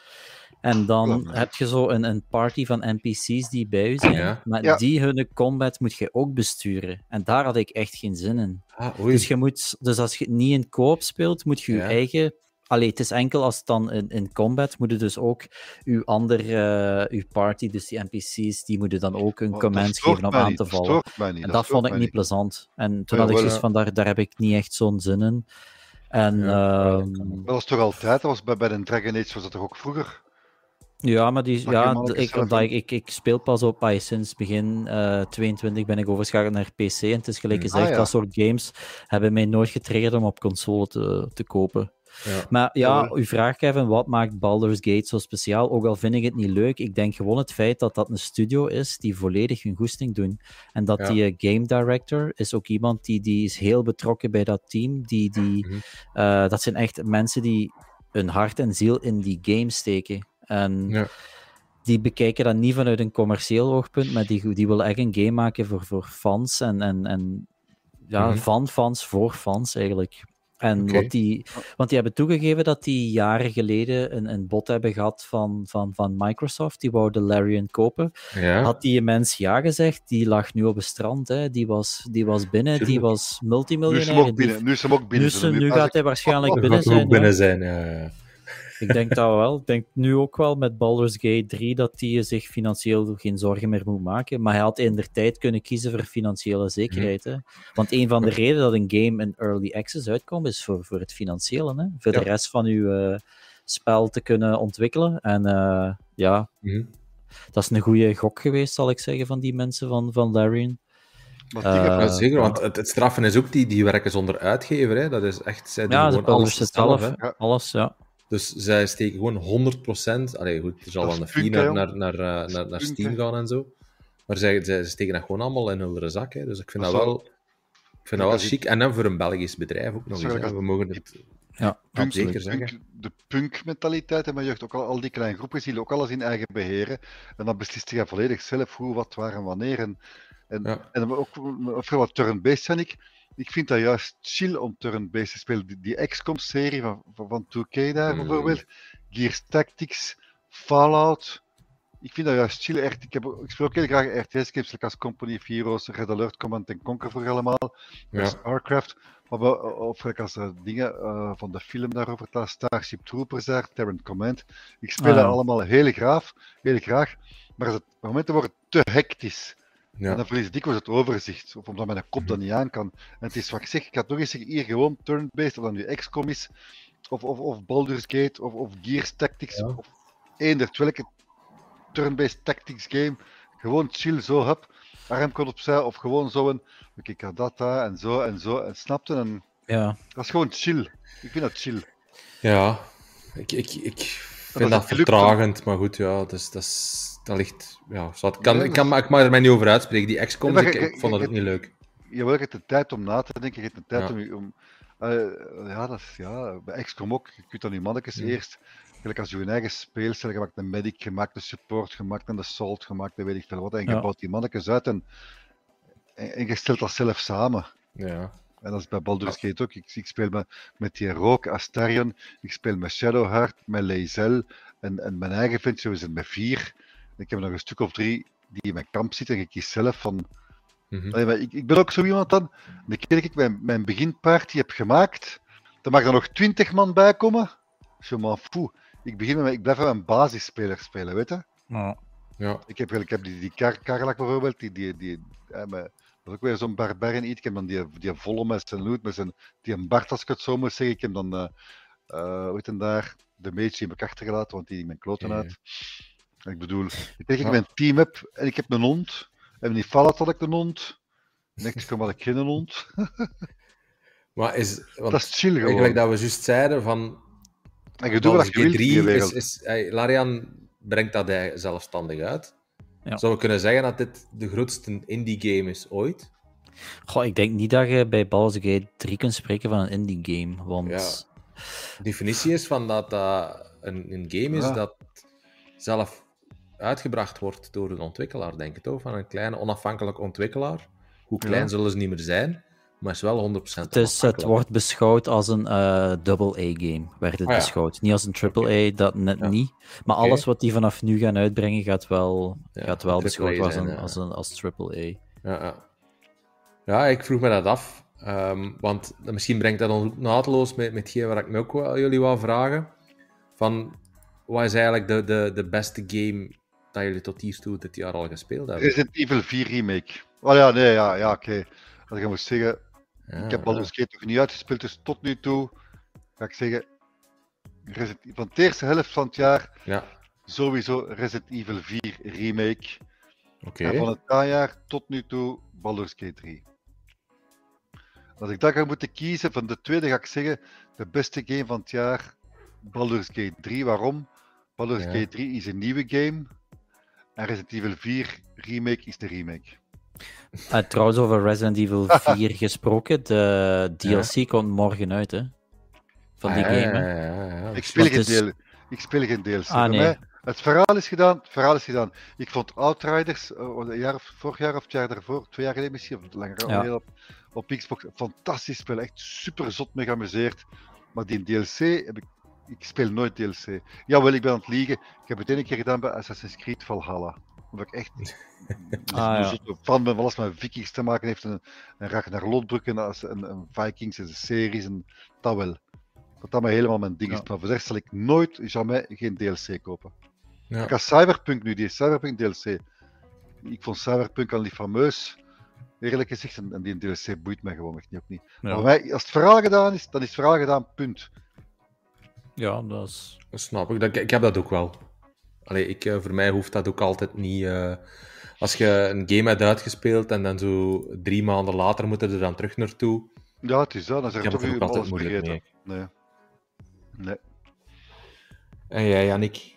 En dan heb je zo een, een party van NPC's die bij u zijn. Ja. Maar ja. die hun combat moet je ook besturen. En daar had ik echt geen zin in. Ah, dus, je moet, dus als je niet in koop speelt, moet je je eigen. Allee, het is enkel als het dan in, in combat moet je dus ook uw andere uh, uw party, dus die NPC's, die moeten dan ook een oh, command geven om aan te vallen. En dat, vond ik niet plezant. En toen had ik dus van daar, daar heb ik niet echt zo'n zin in. En, ja, uh, dat was toch altijd? Dat was bij, bij de Dragon Age was dat toch ook vroeger? Ja, maar die, ja, ik, omdat ik, ik, ik, speel pas op ah, sinds begin uh, 22 ben ik overschakeld naar PC. En het is gelijk hmm. gezegd, ah, ja. dat soort games hebben mij nooit getriggerd om op console te, te kopen. Ja. Maar ja, uw vraag, Kevin, wat maakt Baldur's Gate zo speciaal? Ook al vind ik het niet leuk, ik denk gewoon het feit dat dat een studio is die volledig hun goesting doen. En dat die uh, game director is ook iemand die, die is heel betrokken bij dat team. Die, die, mm -hmm. uh, dat zijn echt mensen die hun hart en ziel in die game steken. En ja. die bekijken dat niet vanuit een commercieel oogpunt, maar die, die willen echt een game maken voor, voor fans en, en, en ja, mm -hmm. van fans voor fans eigenlijk. En okay. wat die, want die hebben toegegeven dat die jaren geleden een, een bot hebben gehad van, van, van Microsoft. Die wou de Larian kopen. Ja. Had die mens ja gezegd, die lag nu op het strand. Hè. Die, was, die was binnen, die was multimiljonair. Nu is hem ook binnen. Nu, is hem ook binnen. nu, nu gaat hij waarschijnlijk binnen zijn. Ook binnen zijn, ja. Ik denk dat wel. Ik denk nu ook wel met Baldur's Gate 3 dat hij zich financieel geen zorgen meer moet maken. Maar hij had in de tijd kunnen kiezen voor financiële zekerheid. Hè? Want een van de redenen dat een game in early access uitkomt, is voor, voor het financiële. Hè? Voor ja. de rest van uw uh, spel te kunnen ontwikkelen. En uh, ja, mm -hmm. dat is een goede gok geweest, zal ik zeggen, van die mensen van, van Larian. Eh, Ja, zeker, want het, het straffen is ook, die, die werken zonder uitgever. Hè. Dat is echt, zij doen Ja, ze gewoon alles zelf. hè. hè. Ja. Alles, ja. Dus zij steken gewoon 100%. Allee, goed, er zal wel is een fee naar, naar, naar, eh, naar, naar Steam gaan en zo. Maar zij, zij, ze steken dat gewoon allemaal in hun zak. Hè. Dus ik vind Dat wel, ik vind dat wel chic. En dan voor een Belgisch bedrijf ook nog eens. hè. We mogen het... Ja, Punk, zeker zeggen. punk- de punk-mentaliteit in mijn jeugd, ook al, al die kleine groepen, die ook alles in eigen beheren. En dan beslist je volledig zelf hoe, wat, waar en wanneer. En, en, Ja. en ook of veel wat turn-based zijn. Ik, ik vind dat juist chill om turn-based te spelen. Die, die XCOM-serie van, van, van 2K daar Mm. bijvoorbeeld, Gears Tactics, Fallout. Ik vind dat juist chill. Echt, ik, heb, ik speel ook heel graag RTS-games, zoals Company of Heroes, Red Alert, Command Conquer voor allemaal. Ja. StarCraft. Maar wel, of als er dingen eh, van de film daarover staan, Starship Troopers daar, Terran Command. Ik speel Ah, ja. dat allemaal heel graag, heel graag. Maar op momenten wordt het te hectisch. Ja. En dan verlies ik dikwijls het overzicht. Of omdat mijn kop dat niet aan kan. En het is wat ik zeg, ik had nog eens zeggen, hier gewoon turn-based, of dat nu XCOM is, of, of, of Baldur's Gate, of, of Gears Tactics, Ja. of eender welke turn-based tactics game. Gewoon chill, zo, hup, armkant opzij, of gewoon zo'n, oké, ik ga dat daar, en zo, en zo, en snapte, en Ja. dat is gewoon chill. Ik vind dat chill. Ja, ik, ik, ik vind dat, vertragend, maar goed, ja, dus, dat, is, dat ligt... Ja, zo, het kan, Ja, ik, kan, ik mag er mij niet over uitspreken. Die XCOM's, Ja, maar ik, vond dat ook niet leuk. Je hebt de tijd om na te denken, je hebt de tijd Ja. om... je- om eh, ja, dat is, ja, bij XCOM ook. Je kunt dan je mannetjes Ja. eerst, gelijk als je een eigen speelstijl gemaakt, een medic gemaakt, een support gemaakt, een assault gemaakt, en weet ik veel wat. En je Ja. bouwt die mannetjes uit en, en, en je stelt dat zelf samen. Ja. En dat is bij Baldur's Gate ook. Ik, ik speel met, met die Rook, Astarion, ik speel met Shadowheart, met Lae'zel en, en mijn eigen ventje, we zijn met vier. Ik heb nog een stuk of drie die in mijn kamp zitten en ik kies zelf van... Allee, maar ik, ik ben ook zo iemand dan, de keer dat ik mijn, mijn beginparty heb gemaakt, dan mag er nog twintig man bij komen. Je m'en fout. Ik, begin met, ik blijf met mijn basisspeler spelen, weet je? Ja. Ja. Ik heb, ik heb die, die Kar Karlak bijvoorbeeld, die, die, die, eh, met- dat is ook weer zo'n barbarian iets. Ik heb dan die, die volle met zijn loot, met zijn, die een Bart, als ik het zo moet zeggen. Ik heb dan, eh eh, hoe heet daar, de mage in elkaar achtergelaten, want die in mijn kloten uit. En ik bedoel, ik denk ik mijn team heb en ik heb een hond. En in die Fallout had ik een hond. Niks kan had ik geen hond. Maar is... Want, Dat is chill gewoon. eigenlijk dat we juist zeiden van... En je doet wat je wilt in die G3 is, is, hey, Larian brengt dat hij zelfstandig uit. Ja. Zou we kunnen zeggen dat dit de grootste indie game is ooit? Goh, ik denk niet dat je bij Baldur's Gate 3 kunt spreken van een indie game, want... Ja. De definitie is van dat dat een, een game is Ja. dat zelf uitgebracht wordt door een ontwikkelaar, denk ik toch? Van een kleine onafhankelijke ontwikkelaar. Hoe klein Ja. zullen ze niet meer zijn, maar is wel 100% Het, is, het wordt beschouwd als een eh double-A-game, werd het Ah, ja. beschouwd. Niet als een triple-A, dat net Ja. niet. Maar alles wat die vanaf nu gaan uitbrengen, gaat wel, Ja, gaat wel beschouwd als een, ja. als een als triple-A. Ja, ja. ja, ik vroeg me dat af. Ehm, want misschien brengt dat ons ook naadloos met, met hetgeen waar ik me ook wel jullie wou vragen. Van, wat is eigenlijk de, de, de beste game dat jullie tot hiertoe dit jaar al gespeeld hebben? Resident Evil 4 Remake. Oh ja, nee, ja, ja oké. Als ik moet zeggen, Ja, ik heb. Baldur's Gate nog niet uitgespeeld, dus tot nu toe ga ik zeggen, Resident- van de eerste helft van het jaar Ja, sowieso Resident Evil 4 Remake. oké. En van het najaar tot nu toe Baldur's Gate 3. Als ik dat ga moeten kiezen, van de tweede ga ik zeggen, de beste game van het jaar, Baldur's Gate 3. Waarom? Baldur's Ja. Gate 3 is een nieuwe game. En Resident Evil 4 Remake is de remake. Uh, trouwens, over Resident Evil 4 gesproken, de DLC komt morgen uit, hè? Van die Ah, game, hè? ja, ja, ja. Ik speel, geen het is- deel, ik speel geen DLC. Ah, nee. mij, het verhaal is gedaan, het verhaal is gedaan. Ik vond Outriders, eh, jaar of, vorig jaar of het jaar daarvoor, twee jaar geleden misschien, of langer Ja. geleden op, op Xbox, een fantastisch spel, echt super zot mee geamuseerd. Maar die DLC heb ik, ik speel nooit DLC. Jawel, ik ben aan het liegen. Ik heb het ene keer gedaan bij Assassin's Creed Valhalla. Omdat ik echt Ah, ja. een fan ben van alles met Vikings te maken heeft. En, en Ragnar Lodbrok en, als- en, en Vikings en de series en dat wel. Dat dat maar helemaal mijn ding is. Maar voor de zal ik nooit, jamais, geen DLC kopen. Ja. Ik had Cyberpunk nu, die Cyberpunk DLC. Ik vond Cyberpunk al niet fameus, eerlijk gezegd. En, en die DLC boeit mij gewoon echt niet. Ook niet. Ja. Maar voor mij, als het verhaal gedaan is, dan is het verhaal gedaan, punt. Ja, dat is... Dat snap ik. Dat, ik heb dat ook wel. Allee, ik, eh, voor mij hoeft dat ook altijd niet. eh, als je een game hebt uitgespeeld en dan zo drie maanden later moet er dan terug naartoe. Ja, het is dat. Dan zeg je toch het weer alles moeilijk vergeten. Nee. Nee. En jij, Yannick?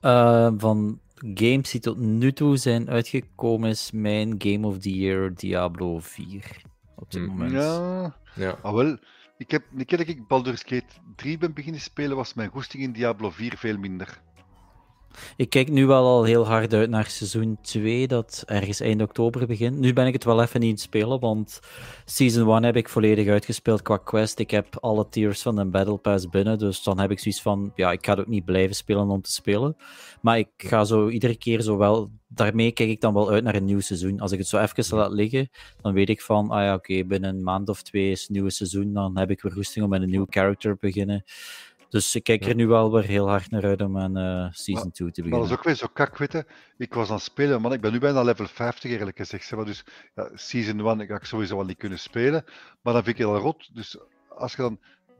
Eh, van games die tot nu toe zijn uitgekomen, is mijn Game of the Year Diablo 4. Op dit Hm. moment. Ja, Ja. ah wel. Ik heb, een keer dat ik Baldur's Gate 3 ben beginnen spelen, was mijn goesting in Diablo 4 veel minder. Ik kijk nu wel al heel hard uit naar seizoen 2, dat ergens eind oktober begint. Nu ben ik het wel even niet het spelen, want season 1 heb ik volledig uitgespeeld qua quest. Ik heb alle tiers van de Battle Pass binnen, dus dan heb ik zoiets van, ja, ik ga het ook niet blijven spelen om te spelen. Maar ik ga zo iedere keer zo wel, daarmee kijk ik dan wel uit naar een nieuw seizoen. Als ik het zo even laat liggen, dan weet ik van, ah ja, oké, binnen een maand of twee is het nieuwe seizoen, dan heb ik weer roesting om met een nieuw character te beginnen. Dus ik kijk er nu wel weer heel hard naar uit om aan eh, Season 2 te Maar beginnen. dat is ook weer zo kak, weet je. Ik was aan het spelen, man. Ik ben nu bijna level 50 eerlijk gezegd. zeg Maar dus ja, Season 1 ga ik sowieso wel niet kunnen spelen. Maar dan vind ik het al rot. Dus als je dan...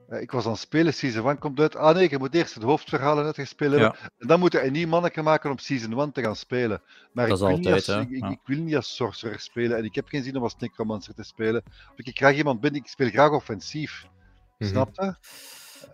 eh, Ik was aan het spelen, Season 1 komt uit. Ah nee, je moet eerst het hoofdverhaal uitgespeeld hebben. Ja. En dan moet je een nieuw mannetje maken om Season 1 te gaan spelen. Maar Dat ik, is wil niet altijd, als, ik, ik- ik wil niet als sorcerer spelen. En ik heb geen zin om als necromancer te spelen. Of ik krijg iemand binnen, ik speel graag offensief. Mhm. Snap je?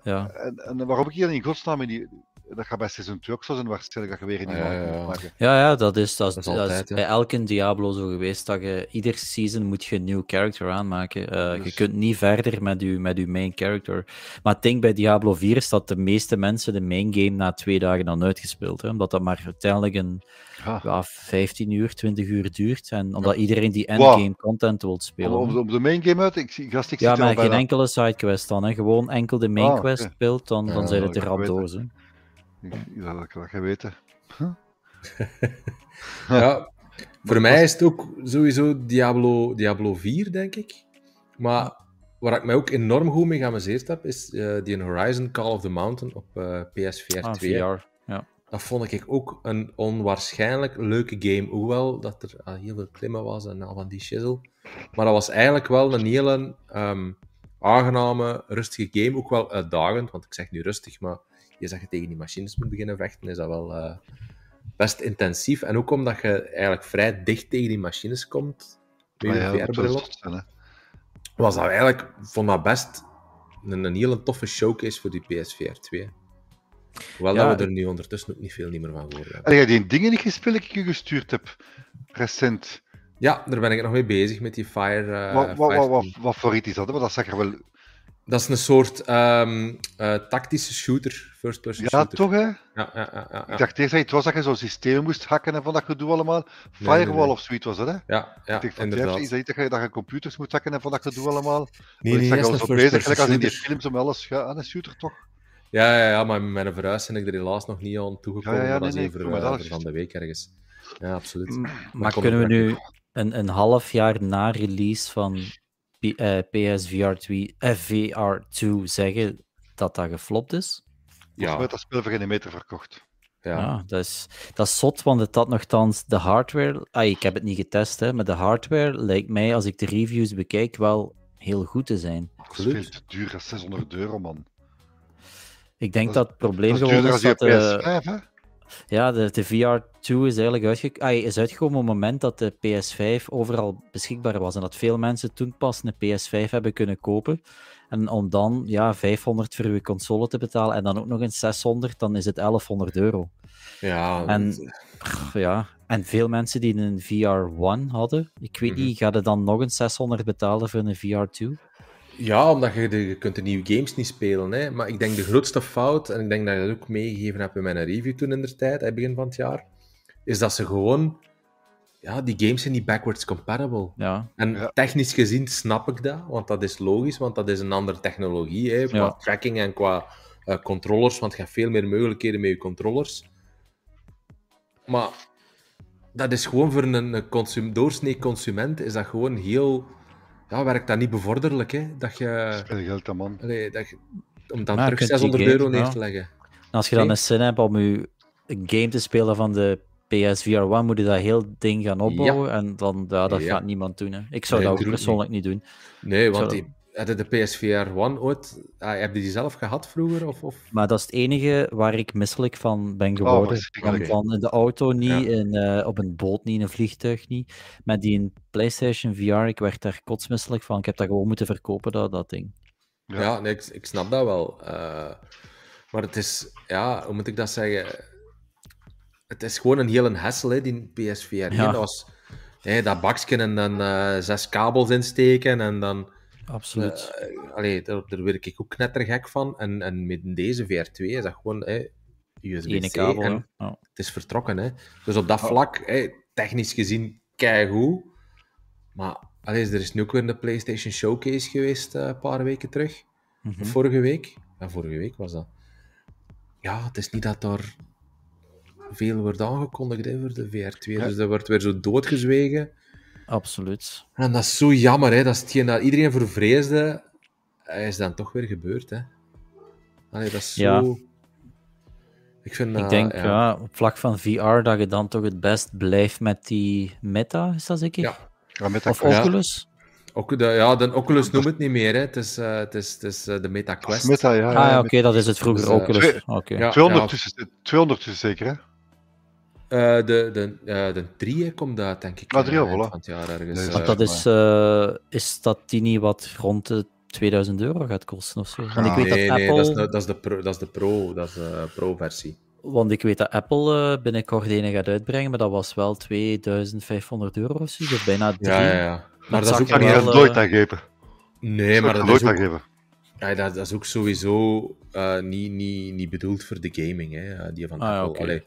Ja. En, en waarom ik hier in godsnaam in die... Dat gaat bij seizoen 2 ook zo zijn waarschijnlijk dat je weer Ja, ja, ja. moet maken. Ja, ja, dat is, dat is, Dat is dat is altijd, hè. bij elke Diablo zo geweest. Dat je ieder season moet je een nieuw character aanmaken. Eh, Je Dus- kunt niet verder met je, met je main character. Maar ik denk bij Diablo 4 is dat de meeste mensen de main game na twee dagen dan uitgespeeld. Hè? Omdat dat maar uiteindelijk een Ja. ja, 15 uur, 20 uur duurt. En omdat iedereen die Wow. endgame content wil spelen. om, de main game uit, ik zie gast, ik Ja, maar geen bijna... enkele sidequest dan. Hè? Gewoon enkel de main Ah, quest speelt, dan, dan Ja, zijn het er rap hè. Ik- ik- Dat ik dat je weten. Ja, voor mij is het ook sowieso Diablo, Diablo 4, denk ik. Maar waar ik mij ook enorm goed mee geamuseerd heb, is eh, die Horizon Call of the Mountain op eh, PSVR Ah, 2. VR. Ja. Dat vond ik ook een onwaarschijnlijk leuke game. Hoewel dat er al heel veel klimmen was en al van die shizzle. Maar dat was eigenlijk wel een hele ehm, aangename, rustige game. Ook wel uitdagend, want ik zeg nu rustig, maar je dat je tegen die machines moet beginnen vechten, is dat wel eh, best intensief. En ook omdat je eigenlijk vrij dicht tegen die machines komt, met je ja, VR-bril was dat eigenlijk, vond dat best een, een hele toffe showcase voor die PSVR 2. Hoewel Ja, dat we er nu ondertussen ook niet veel niet meer van gehoord hebben. Heb jij die dingen niet gespeeld die ik je gestuurd heb? Recent. Ja, daar ben ik nog mee bezig met die Fire. eh, wat, wat, wat, voor iets is dat? Want dat zag er wel... Dat is een soort ehm, eh, tactische shooter, first-person Ja, shooter. toch hè? Ja, ja, ja, ja, ja. Ik dacht eerst dat het was dat je zo'n systeem moest hacken en van dat gedoe allemaal. nee, Firewall nee. of zoiets was dat hè? Ja, ja ik dacht van inderdaad. Jeff, is dat iets dat je, dat je computers moet hacken en van dat gedoe allemaal? Nee, nee, ik dat is zo bezig, gelijk als in die films om alles... Ja, aan een shooter toch? Ja, ja, ja, maar met mijn verhuis ben ik er helaas nog niet aan toegekomen. Ja, ja, dat nee, is nee, dat over van de week ergens. Ja, absoluut. M- Maar Maar kunnen we nu een, een half jaar na release van P- eh, PSVR 2, eh, VR 2 zeggen dat dat geflopt is? Ja. Met dat spel voor geen meter verkocht. ja. Ja, dat, is, dat is zot, want het had nogthans de hardware. Ah, ik heb het niet getest, hè, maar de hardware lijkt mij, als ik de reviews bekijk, wel heel goed te zijn. Dat is veel te duur, dat is 600 euro man. Ik denk Dat dat, het probleem Dat is gewoon is dat de, PS5 hè? Ja, de, de VR 2 is eigenlijk uitge ah, is uitgekomen op het moment dat de PS5 overal beschikbaar was. En dat veel mensen toen pas een PS5 hebben kunnen kopen. En om dan ja, 500 voor uw console te betalen en dan ook nog eens 600, dan is het 1100 euro. ja En- dat- Ja, en veel mensen die een VR1 hadden, ik weet Mhm. niet, gaat dan nog eens 600 betalen voor een VR2? Ja, omdat je, de, je kunt de nieuwe games niet spelen. Hè. Maar ik denk de grootste fout, en ik denk dat je dat ook meegegeven hebt in mijn review toen in de tijd, begin van het jaar, is dat ze gewoon... Ja, die games zijn niet backwards compatible. Ja, En Ja. technisch gezien snap ik dat, want dat is logisch, want dat is een andere technologie, hè, qua Ja. tracking en qua eh, controllers, want je hebt veel meer mogelijkheden met je controllers. Maar dat is gewoon voor een, een consum, doorsnee consument, is dat gewoon heel... Ja, werkt dat niet bevorderlijk, hè? Dat je... Geld aan man. Allee, dat je- om dan Maar terug kunt die 600 game- euro neer te leggen. En als je dan Nee. een zin hebt om je een game te spelen van de PSVR 1, moet je dat heel ding gaan opbouwen. En dan, ja, dat Ja. gaat niemand doen. Hè. Ik zou Nee, dat ook persoonlijk niet doen. Nee, want die, Heb je de PSVR 1 ooit... Ah, heb je die zelf gehad vroeger? Of, of? Maar dat is het enige waar ik misselijk van ben geworden. verschrikkelijk. van, van in de auto niet, Ja. in, eh, op een boot niet, in een vliegtuig niet. Met die in PlayStation VR, ik werd daar kotsmisselijk van. Ik heb dat gewoon moeten verkopen, dat, dat ding. Ja. Ja, nee, ik, ik snap dat wel. Eh, maar het is, ja, hoe moet ik dat zeggen? Het is gewoon een hele hassel, hè, die PSVR. Ja. Dat was hè, dat bakje en dan eh, zes kabels insteken en dan... Absoluut. eh, allee, daar, daar werd ik ook knettergek van. En, en met deze VR2 is dat gewoon hè, Ene USB-C kabel. en hè. Ja. het is vertrokken. Hè. Dus op dat vlak, hè, technisch gezien, keigoed. Maar allee, er is nu ook weer een PlayStation Showcase geweest eh, een paar weken terug. Mhm. Vorige week? Ja, vorige week was dat. Ja, het is niet dat daar veel wordt aangekondigd hè, voor de VR2. Ja. Dus dat wordt weer zo doodgezwegen. Absoluut. En dat is zo jammer, hè. Dat is hetgeen dat iedereen voor vreesde. Hij is dan toch weer gebeurd, hè. Allee, dat is zo... Ja. Ik vind ik denk, ja. ja. op vlak van VR, dat je dan toch het best blijft met die Meta, is dat zeker? Ja. Ja, met dat Of Ja. Oculus? Ook de, ja, de Oculus noemt het niet meer, hè. Het is, eh, het is, het is eh, de Meta Quest. Meta, ja. ah ja, oké, dat is het vroeger Dus, eh, Oculus. twee-. Ja. 200 tussen, 200 tussen zeker, hè? Eh, de, de, eh, de 3 komt uit, denk ik. Ah, drie, voilà. eind van het jaar ergens. Nee, eh. Want dat is, eh, is dat die niet wat rond de 2000 euro gaat kosten of zo? Want ik Ah, weet nee, dat nee, Apple... dat is, de, dat, is de pro, dat is de Pro, dat is de Pro-versie. Want ik weet dat Apple eh, binnenkort ene gaat uitbrengen, maar dat was wel 2500 euro of zo, dus bijna drie. Ja, ja, ja. Maar dat is ook kan niet eh, nooit aangeven. Nee, maar dat is ook, aangeven. ja, dat, dat is ook sowieso eh, niet, niet, niet bedoeld voor de gaming, hè, die van Ah, Apple. oké. Allee,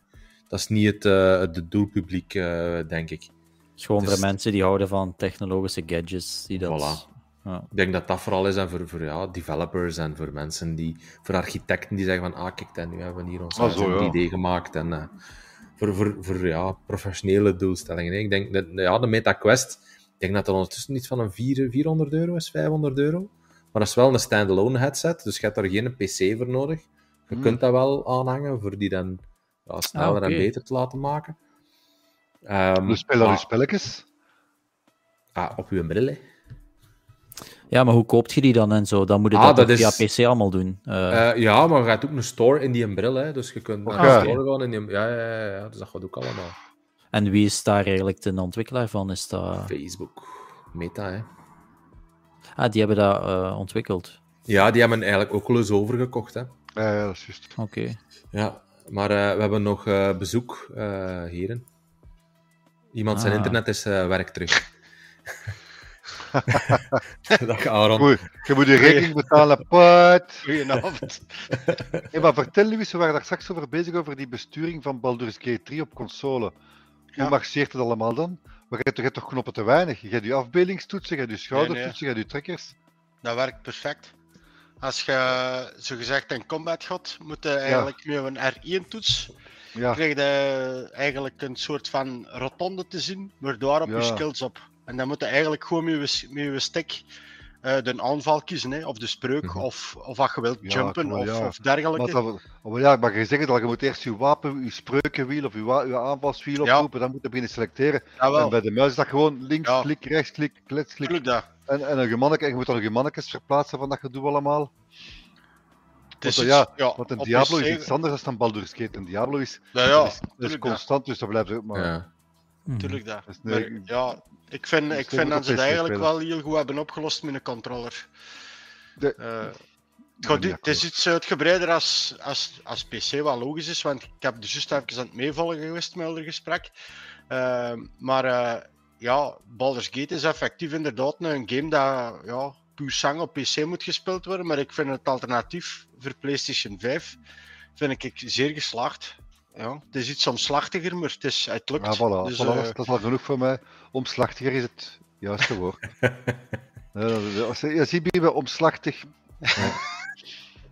dat is niet het, eh, het doelpubliek, eh, denk ik. Gewoon voor is- mensen die houden van technologische gadgets. Die dat... Voilà. Ja. Ik denk dat dat vooral is en voor, voor ja, developers en voor mensen die, voor architecten die zeggen van, ah kijk, en nu hebben we hier ons Ah, zo, ja. 3D gemaakt. En eh, voor, voor, voor ja, professionele doelstellingen. Ik denk dat ja, de Meta Quest, ik denk dat dat ondertussen iets van een 4, 400 euro is, 500 euro. Maar dat is wel een standalone headset, dus je hebt daar geen PC voor nodig. Je Hmm. kunt dat wel aanhangen, voor die dan ja, sneller Ah, oké. en beter te laten maken. Ehm, Dus speel dan maar- uw spelletjes. ah, op uw bril, hè. ja, maar hoe koopt je die dan en zo? Dan moet je Ah, dat, dat toch is- via PC allemaal doen. Eh, Eh, ja, maar je hebt ook een store in die bril, hè. Dus je kunt naar de store gaan in die... Ja, ja, ja, ja, dus dat gaat ook allemaal. en wie is daar eigenlijk de ontwikkelaar van? Is dat... Facebook, Meta, hè. Ah, die hebben dat eh, ontwikkeld. Ja, die hebben eigenlijk Oculus overgekocht, hè. Ja, ja, dat is juist. Oké. Ja, maar eh, we hebben nog eh, bezoek, eh heren. Iemand zijn Ah. internet is eh, werk terug. Dag Aaron. Goed, je moet je rekening betalen, pat. Goedenavond. Hey, maar vertel Louis, we waren daar straks over bezig, over die besturing van Baldur's Gate 3 op console. Hoe Ja. marcheert het allemaal dan? Maar je hebt, toch- je hebt toch knoppen te weinig? Je hebt je afbeeldingstoetsen, je hebt je schoudertoetsen, je hebt je trekkers. Dat werkt perfect. Als je zogezegd een combat gaat, moet je eigenlijk met een R1-toets Ja, krijg je eigenlijk een soort van rotonde te zien, maar daarop je skills op. En dan moet je eigenlijk gewoon met je, met je stick eh, de aanval kiezen, hè, of de spreuk, Mhm. of, of wat je wilt Ja, jumpen, of, ja. of dergelijke. maar, dat, maar ja, maar je zegt al, je moet eerst je wapen, je spreukenwiel of je, je aanvalswiel Ja. oproepen, dan moet je beginnen selecteren. En bij de muis is dat gewoon links, Ja. klik, rechts, klik, klets, klik. dat. En, en, een gemanneke, en je moet dan mannetjes verplaatsen van dat gedoe allemaal. Is Want, ja, ja, Want een Diablo is iets anders dan Baldur's Gate. Een Diablo is, Ja, ja, dat is, dat dat. constant, dus dat blijft ook maar... Mhm. Tuurlijk dat. Is Maar, ja, ik vind, ik vind dat ze het eigenlijk spelen. wel heel goed hebben opgelost met een controller. De- Eh, het, ben gaat, het is iets uitgebreider als, als, als PC, wat logisch is, want ik heb dus juist even aan het meevolgen geweest met het gesprek. Eh, maar eh, ja, Baldur's Gate is effectief inderdaad een game dat ja, puur sang op PC moet gespeeld worden, maar ik vind het alternatief voor PlayStation 5 vind ik zeer geslaagd. Ja, het is iets omslachtiger, maar het, is, het lukt. Ja, voilà, Dus, voilà, eh, dat is al genoeg voor mij. Omslachtiger is het juiste woord. Ja, als je, je ziet bij omslachtig.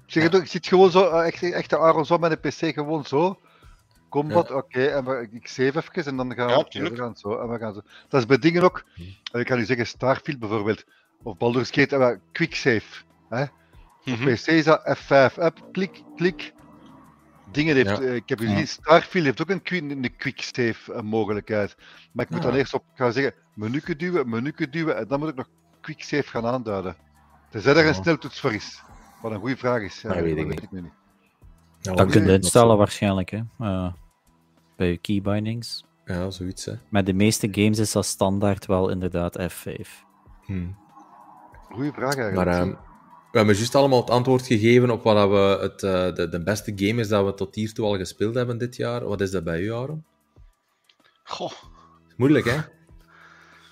Ik zeg het ook, ik zit gewoon zo, eh, echt, echt de Aaron zo met een PC, gewoon zo. Combat, oké, en we, ik save even en dan gaan we, Ja, we gaan zo, en we gaan zo. Dat is bij dingen ook, en ik kan u zeggen, Starfield bijvoorbeeld, of Baldur's Gate, quick save. Hè? mhm. PC is dat F5, up, klik, klik. Dingen heeft, Ja. eh, ik heb Ja. gezien, Starfield heeft ook een, qui- een quick save eh, mogelijkheid. Maar ik moet Ja. dan eerst op gaan zeggen, menuke duwen, menuke duwen, en dan moet ik nog quick save gaan aanduiden. Tenzij er een Ja. sneltoets voor is. Wat een goede vraag is. Ja, Dat weet ik niet. Ja, Dat kun je instellen waarschijnlijk, hè. Eh, bij je keybindings. Ja, zoiets, hè. Met de meeste games is dat standaard wel inderdaad F5. Hm. Goeie vraag eigenlijk. Maar we hebben juist allemaal het antwoord gegeven op wat dat we het, eh, de, de beste game is dat we tot hiertoe al gespeeld hebben dit jaar. Wat is dat bij u, Aaron? Goh, Moeilijk, hè?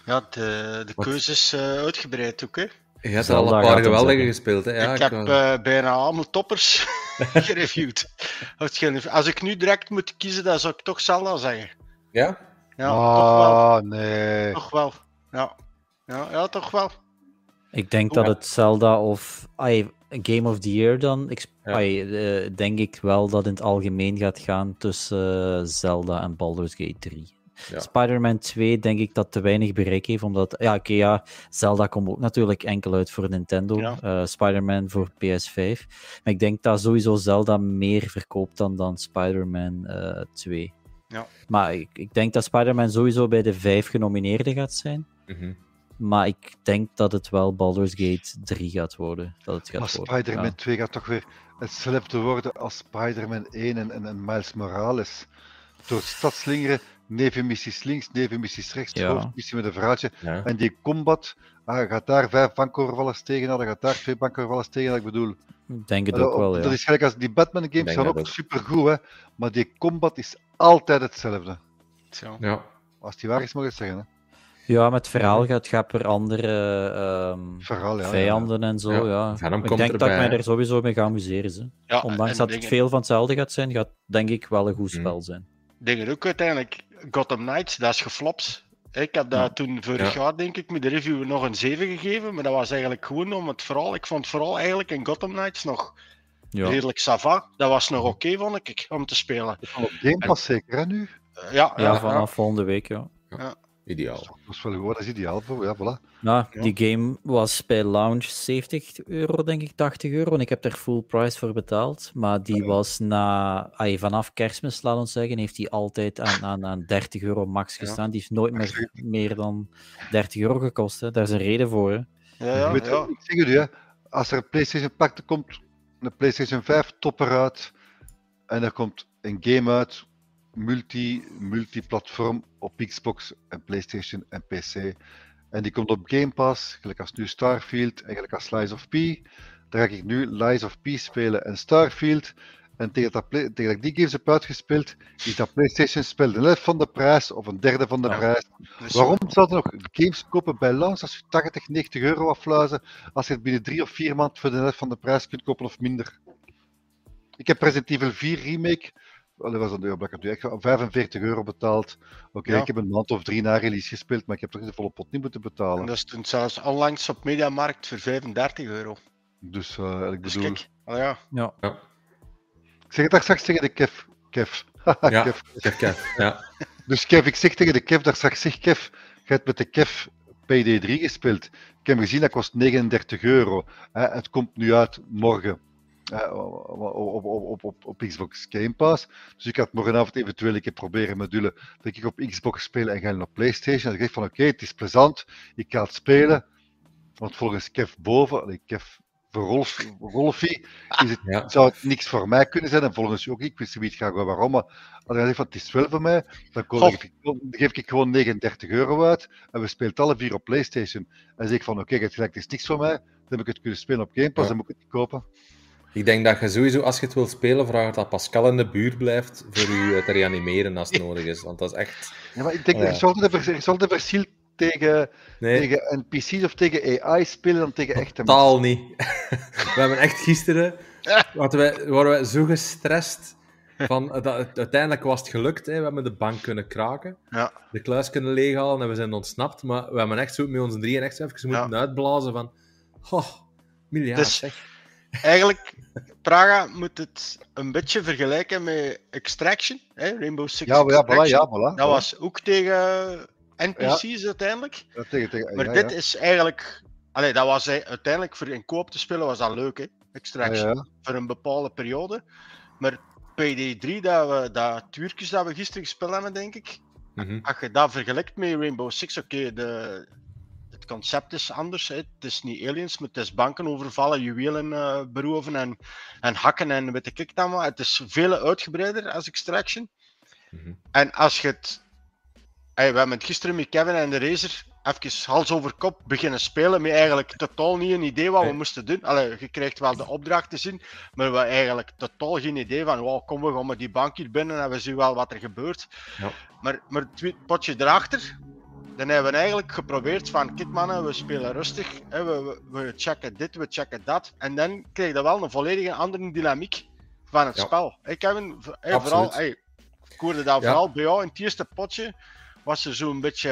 ja, de, de keuze is eh, uitgebreid ook, hè. Je hebt er al een paar geweldige gespeeld, hè? Ja, ik heb eh, bijna allemaal toppers gereviewd. Als- Als ik nu direct moet kiezen, dan zou ik toch Zelda zeggen. ja? Ja, toch wel. ah, nee. Toch wel. Ja. Ja, ja, toch wel. Ik denk dat het Zelda of Game of the Year dan, ik, Ja. eh, denk ik wel dat in het algemeen gaat gaan tussen eh, Zelda en Baldur's Gate 3. Ja. Spider-Man 2 denk ik dat te weinig bereik heeft, omdat, ja oké ja, Zelda komt ook natuurlijk enkel uit voor Nintendo, Ja. eh, Spider-Man voor PS5. Maar ik denk dat sowieso Zelda meer verkoopt dan, dan Spider-Man eh, 2. Ja. Maar ik, ik denk dat Spider-Man sowieso bij de vijf genomineerden gaat zijn. Mhm. Maar ik denk dat het wel Baldur's Gate 3 gaat worden. Dat het gaat Maar. Spider-Man ja. 2 gaat toch weer hetzelfde worden als Spider-Man 1 en, en, en Miles Morales. Door het stad slingeren, nevenmissies links, nevenmissies rechts, Ja. hoofdmissie met een verhaaltje. Ja. En die combat, ah, gaat daar vijf bankovervallers tegen hadden, je gaat daar twee bankovervallers tegen hadden. Ik bedoel, Ik denk het eh, ook wel, dat ja. is gelijk als die Batman games denk gaan dat ook ook. supergoed, hè. Maar die combat is altijd hetzelfde. Zo. ja. Als die waar is, mag ik het zeggen. Hè. Ja, met het verhaal gaat, gaat per andere ehm, Verhaal, ja. ja, ja. vijanden en zo, Ja, ik komt denk dat ik mij er sowieso mee ga amuseren. Ze. Ja, Ondanks dat het veel van hetzelfde gaat zijn, gaat denk ik wel een goed Hmm. spel zijn. dingen ook uiteindelijk. Gotham Knights, dat is geflopt. Ik heb dat toen vorig Ja. jaar, denk ik, met de review nog een 7 gegeven. Maar dat was eigenlijk gewoon om het vooral. Ik vond vooral eigenlijk in Gotham Knights nog Ja. redelijk sava. Dat was nog oké, vond ik, om te spelen. Op Game Pass zeker, hè, nu? Ja, Ja, ja, vanaf volgende week, ja. Ideaal. Dat is wel goed, dat is ideaal voor, ja, voilà. Nou, Ja. die game was bij launch 70 euro, denk ik, 80 euro. En ik heb er full price voor betaald. Maar die was na, ay, vanaf kerstmis, laat ons zeggen, heeft die altijd aan, aan, aan 30 euro max Ja. gestaan. Die heeft nooit meer, meer dan 30 euro gekost. Hè. Daar is een reden voor. Hè. ja, Weet. Ik zeg hè, als er een PlayStation pakte komt, een PlayStation 5 topper uit, en er komt een game uit, multi, multiplatform op Xbox en PlayStation en PC. En die komt op Game Pass, gelijk als nu Starfield en gelijk als Lies of P. Dan ga ik nu Lies of P spelen en Starfield. En tegen dat, tegen dat ik die games heb uitgespeeld, is dat PlayStation-spel de helft van de prijs of een derde van de Ja. prijs. Waarom zouden nog games kopen bij launch als je 80, 90 euro afluizen, als je het binnen drie of vier maanden voor de helft van de prijs kunt kopen of minder? Ik heb Resident Evil 4 Remake, dat was een euro, ik heb nu echt 45 euro betaald. Oké, Ja. ik heb een maand of drie na release gespeeld, maar ik heb toch de volle pot niet moeten En betalen. dat is toen zelfs onlangs op Mediamarkt voor 35 euro. Dus eh, ik Dus bedoel, kijk, al ja. Ja. ik zeg het daar straks tegen de Kev. Kev. Ja. Kev. Ja. Dus Kev, ik zeg tegen de Kev, daar straks zeg Kev, je hebt met de Kev PD3 gespeeld. Ik heb gezien, dat kost 39 euro. Hè, het komt nu uit morgen. Hè, op, op, op, op, Xbox Game Pass. Dus ik had morgenavond eventueel een keer proberen module dat ik op Xbox speel en ga op Playstation. En ik dacht van oké, het is plezant, ik ga het spelen. Want volgens Kev boven, Kev voor Rolf, Rolfie, is het Ja. zou het niks voor mij kunnen zijn. En volgens u ook, ik wist niet graag waarom. Maar als hij zegt van het is wel voor mij, dan geef ik, dan geef ik gewoon 39 euro uit. En we spelen het alle vier op PlayStation. En dan zeg ik van oké, het gelijk, het is niks voor mij. Dan heb ik het kunnen spelen op Game Pass, Ja. dan moet ik het niet kopen. Ik denk dat je sowieso, als je het wilt spelen, vraagt dat Pascal in de buurt blijft voor u eh, te reanimeren als het nodig is. Want dat is echt... Ja, maar ik denk, er is altijd er is altijd een verschil tegen, Nee, tegen NPC's of tegen AI spelen dan tegen echte mensen. totaal niet. We hebben echt gisteren... Wij, waren wij zo gestrest van... eh, Dat, uiteindelijk was het gelukt. Hè. We hebben de bank kunnen kraken. Ja. De kluis kunnen leeghalen en we zijn ontsnapt. Maar we hebben echt zo met onze drieën echt even moeten uitblazen van... Oh, miljard, Dus- zeg. Eigenlijk, Praga moet het een beetje vergelijken met Extraction, hè? Rainbow Six Ja, ja, voilà, ja, voilà. Dat was ook tegen NPC's uiteindelijk. Ja, tegen, tegen, Maar ja, dit ja. is eigenlijk... Allee, dat was hij- uiteindelijk voor in koop te spelen was dat leuk, hè? Extraction. ja. Voor een bepaalde periode. Maar PD3, dat, we, dat dat we gisteren gespeeld hebben, denk ik. Mhm. Als je dat vergelijkt met Rainbow Six, oké, de... concept is anders. Hè. Het is niet aliens, maar het is banken overvallen, juwelen uh, beroven en, en hakken en weet ik dan. Het is veel uitgebreider als Extraction. Mm -hmm. En als je het... Hey, we hebben het gisteren met Kevin en de Razer even hals over kop beginnen spelen met eigenlijk totaal niet een idee wat we moesten doen. Allee, je krijgt wel de opdracht te zien, maar we hebben eigenlijk totaal geen idee van, wow, kom we gaan met die bank hier binnen en we zien wel wat er gebeurt. Ja. Maar, maar het potje erachter, dan hebben we eigenlijk geprobeerd van, kijk mannen, we spelen rustig, hè, we, we, checken dit, we checken dat. En dan krijg je wel een volledig andere dynamiek van het spel. Ik heb een, hey, vooral, hey, ik hoorde dat vooral bij jou in het eerste potje, was er zo'n beetje,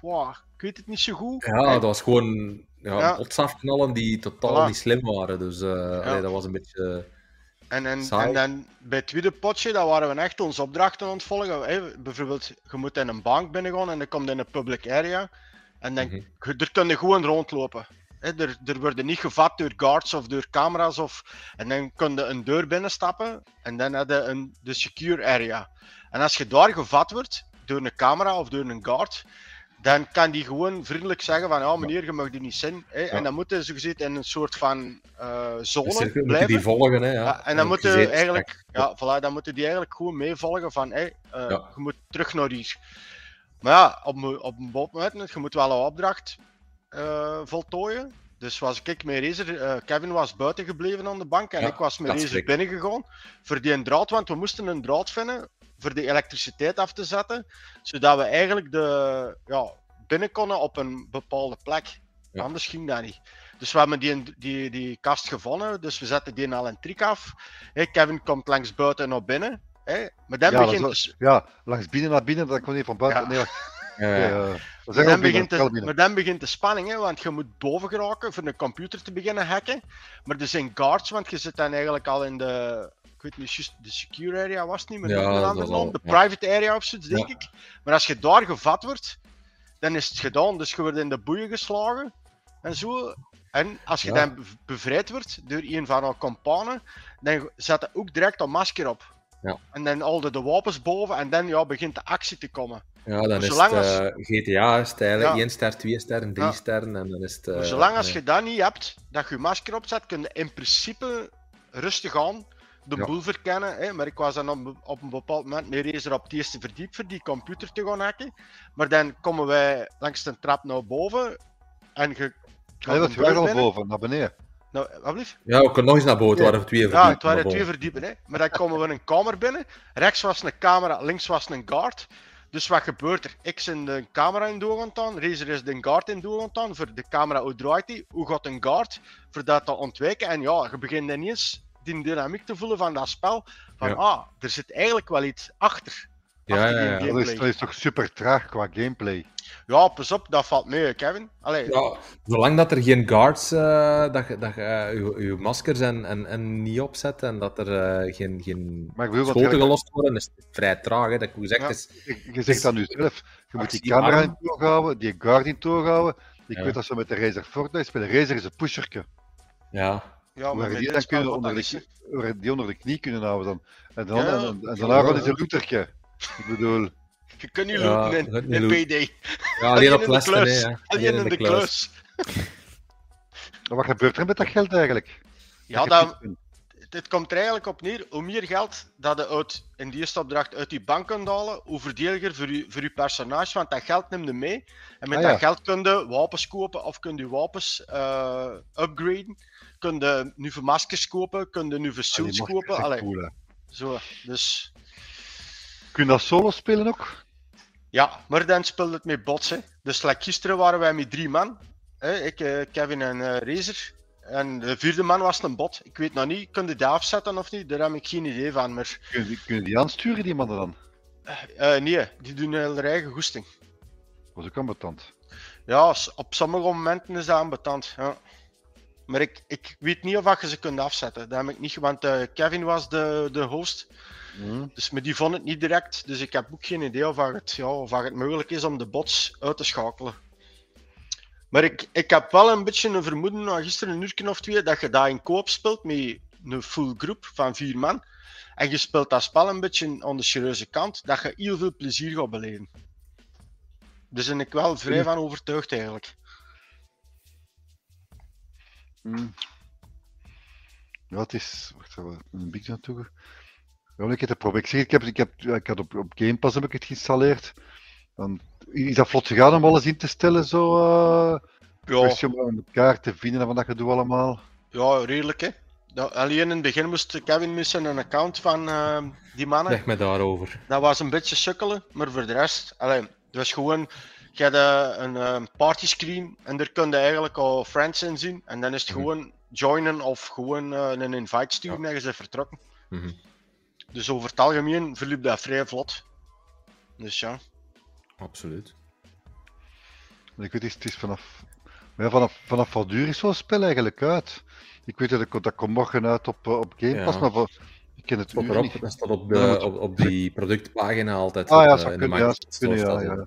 wow, ik weet het niet zo goed. Ja, dat was gewoon ja, ja. afknallen die totaal niet slim waren. Dus uh, ja. allee, dat was een beetje. En, en, en dan bij het tweede potje, daar waren we echt onze opdrachten aan het volgen. Hey, bijvoorbeeld, je moet in een bank binnengaan en dan komt in een public area. En dan, mm -hmm. er kun je gewoon rondlopen. He, er, er worden niet gevat door guards of door camera's. Of, en dan kun je een deur binnenstappen en dan heb je een, de secure area. En als je daar gevat wordt door een camera of door een guard, dan kan die gewoon vriendelijk zeggen van, ja meneer, je mag die niet zien. Hè? En dan moeten ze gezien in een soort van uh, zone dus blijven. die volgen, hè. Ja. ja en dan moeten eigenlijk, ja, voilà, dan moeten die eigenlijk gewoon meevolgen van, hey, uh, ja. je moet terug naar hier. Maar ja, op, op een moment, je moet wel een opdracht uh, voltooien. Dus was ik met Razer, Kevin was buiten gebleven aan de bank en ik was met Razer binnengegaan voor die een draad, want we moesten een draad vinden voor de elektriciteit af te zetten, zodat we eigenlijk de, ja, binnen konden op een bepaalde plek. Ja. Anders ging dat niet. Dus we hebben die, die, die kast gevonden, dus we zetten die al een trik af. Hey, Kevin komt langs buiten naar binnen. Hey, maar dan ja, begint... Dus... ja, langs binnen naar binnen, dat kon niet van buiten. Ja. Nee, ja. ja. Maar, dan begint de, maar dan begint de spanning, hè, want je moet boven geraken voor een computer te beginnen hacken. Maar er zijn guards, want je zit dan eigenlijk al in de, ik weet niet, de secure area was het niet, maar ja, een andere naam, de private area of zoiets, denk ik. Maar als je daar gevat wordt, dan is het gedaan. Dus je wordt in de boeien geslagen en zo. En als je dan bevrijd wordt door een van haar companen, dan zet je ook direct een masker op. Ja. En dan al de wapens boven en dan ja, begint de actie te komen. Ja, dan maar is het als... uh, GTA-stijlen, ja. 1 ster, 2 sterren, 3 ja. sterren en dan is het... Uh, maar zolang als je dat niet hebt, dat je je masker opzet, kun je in principe rustig aan de ja. boel verkennen. Hè, maar ik was dan op, op een bepaald moment met Razer op het eerste verdiep voor die computer te gaan hacken. Maar dan komen wij langs de trap naar boven en je. Nee, dat gaat al boven, naar beneden. Nou, wat Ja, we kunnen nog eens naar boven. Het waren twee verdiepen. Ja, het waren twee verdiepen. Hè. Maar dan komen we een kamer binnen. Rechts was een camera, links was een guard. Dus wat gebeurt er? Ik zit de camera in doel aan Razer is de guard in doel aan Voor de camera, hoe draait die? Hoe gaat een guard? Voor dat te ontwijken. En ja, je begint ineens die dynamiek te voelen van dat spel. Van ja. ah, er zit eigenlijk wel iets achter. Ja, ja, ja. Dat, is, dat is toch super traag qua gameplay. Ja, pas op, dat valt mee, Kevin. Allee. Ja, zolang dat er geen guards, uh, dat je, dat je uh, je, maskers en, en, en niet opzet en dat er uh, geen, geen schoten gelost worden, is het vrij traag. Hè. Dat ik zeg, ja. is, je zegt dat nu zelf. Je moet die camera in toog houden, die guard in toog houden. Ik ja. weet dat ze met de Razer Fortnite spelen. Razer is een pusherke. Ja, ja, maar die dan kunnen onder de, die onder de knie kunnen houden dan. En, dan, ja, en, en, en daarna gaat hij een lootertje. Ik bedoel... Je kunt niet ja, looten in, in PD. Ja, alleen op. Alleen in de klus. Wat gebeurt er met dat geld eigenlijk? Ja, dat, dit komt er eigenlijk op neer. Hoe meer geld dat je uit, in die eerste opdracht uit die bank kunt halen, hoe verdediger voor je, voor je personage, want dat geld neemt je mee. En met ah, dat geld kun je wapens kopen of kun je wapens uh, upgraden kun je nu voor maskers kopen, kun je nu voor suits ah, kopen. Allee, cool, zo, dus... Kun je dat solo spelen ook? Ja, maar dan speelt het met bots. Hè. Dus like gisteren waren wij met drie man. Hè. Ik, uh, Kevin en uh, Razer. En de vierde man was een bot. Ik weet nog niet, kun je die afzetten of niet? Daar heb ik geen idee van. Maar... Kun, je, kun je die aansturen, die mannen dan? Uh, nee, die doen hun eigen goesting. Was ook ambetant? Ja, op sommige momenten is dat ambetant. Ja. Maar ik, ik weet niet of je ze kunt afzetten. Dat heb ik niet, want uh, Kevin was de, de host. Mm. Dus met die vond het niet direct. Dus ik heb ook geen idee of het, ja, of het mogelijk is om de bots uit te schakelen. Maar ik, ik heb wel een beetje een vermoeden, na gisteren een uur of twee, dat je daar in koop speelt met een full groep van vier man. En je speelt dat spel een beetje aan de serieuze kant, dat je heel veel plezier gaat beleven. Dus ben ik wel vrij van overtuigd eigenlijk. Hmm. Ja, het is. Wacht even, een beetje naartoe. Ja, ik heb het proberen. Ik zeg, ik heb, ik heb, ik had op, op Game Pass heb ik het geïnstalleerd. Dan, is dat vlot gegaan om alles in te stellen, zo? eh Ja, om elkaar te vinden en wat dat gedoe allemaal. ja redelijk hè. Dat- alleen in het begin moest Kevin missen een account van eh, die mannen. Leg me daarover. Dat was een beetje sukkelen, maar voor de rest, alleen, het was gewoon, je had eh, een eh, party screen en daar kun je eigenlijk al friends in zien. En dan is het Mhm. gewoon joinen of gewoon eh, een invite sturen en je bent vertrokken. Mhm. Dus over het algemeen verliep dat vrij vlot. Dus ja. Absoluut. Ik weet, het is, het is vanaf. Maar ja, vanaf, vanaf wat duur is zo'n spel eigenlijk uit? Ik weet dat ik, dat komt morgen uit op, op Game Pass, Ja. maar voor, ik ken het uur erop, niet. dat staat op, op, op die productpagina altijd. Ah op, ja, eh, de kunnen, ja, ja, ja.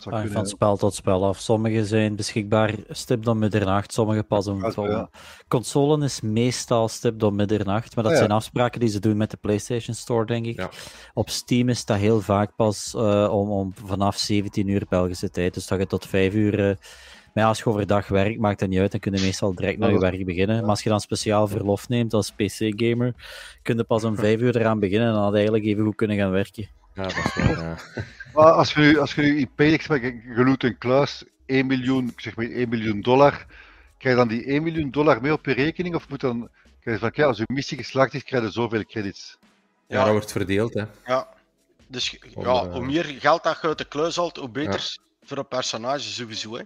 Zou kunnen, van spel tot spel af. Sommige zijn beschikbaar stipt om middernacht, sommige pas om. Ja, om- ja. Console is meestal stipt om middernacht, maar dat Ah, zijn afspraken die ze doen met de PlayStation Store, denk ik. Op Steam is dat heel vaak pas eh, om, om vanaf 17 uur Belgische tijd, dus dat je tot 5 uur. eh, maar ja, als je overdag werkt, maakt dat niet uit. Dan kun je meestal direct naar je werk beginnen. Maar als je dan speciaal verlof neemt als PC-gamer, kun je pas om 5 uur eraan beginnen en dan had je eigenlijk even goed kunnen gaan werken. Ja, dat is waar. ja. Maar als je nu, als je nu in loot een kluis 1 miljoen, ik zeg maar 1 miljoen dollar, krijg je dan die 1 miljoen dollar mee op je rekening? Of moet dan, krijg je van, kijk, als je missie geslaagd is, krijg je zoveel credits? Ja, Ja. dat wordt verdeeld. Hè. ja. Dus Om, ja, eh, hoe meer geld dat je uit de kluis haalt, hoe beter voor een personage sowieso. Hè.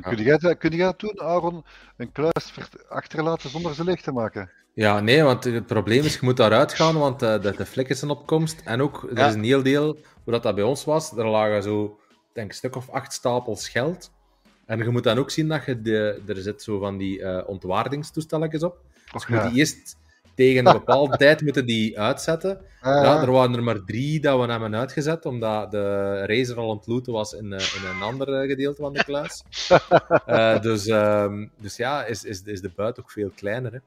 Kun, jij, dat- kun jij dat doen, Aaron? Een kluis achterlaten zonder ze leeg te maken? Ja, nee, want het probleem is, je moet daaruit gaan, want eh, de, de flik is een opkomst. En ook, er Ja. is een heel deel, hoe dat, dat bij ons was, er lagen zo, ik denk een stuk of acht stapels geld. En je moet dan ook zien dat je, de, er zit zo van die eh ontwaardingstoestelletjes op. Dus je moet die eerst tegen een bepaalde tijd moeten die uitzetten. Ja, er waren er maar drie dat we hebben uitgezet, omdat de racer al ontlooten was in, eh, in een ander eh, gedeelte van de kluis. Eh, dus, ehm, dus ja, is, is, is de buit ook veel kleiner. Hè?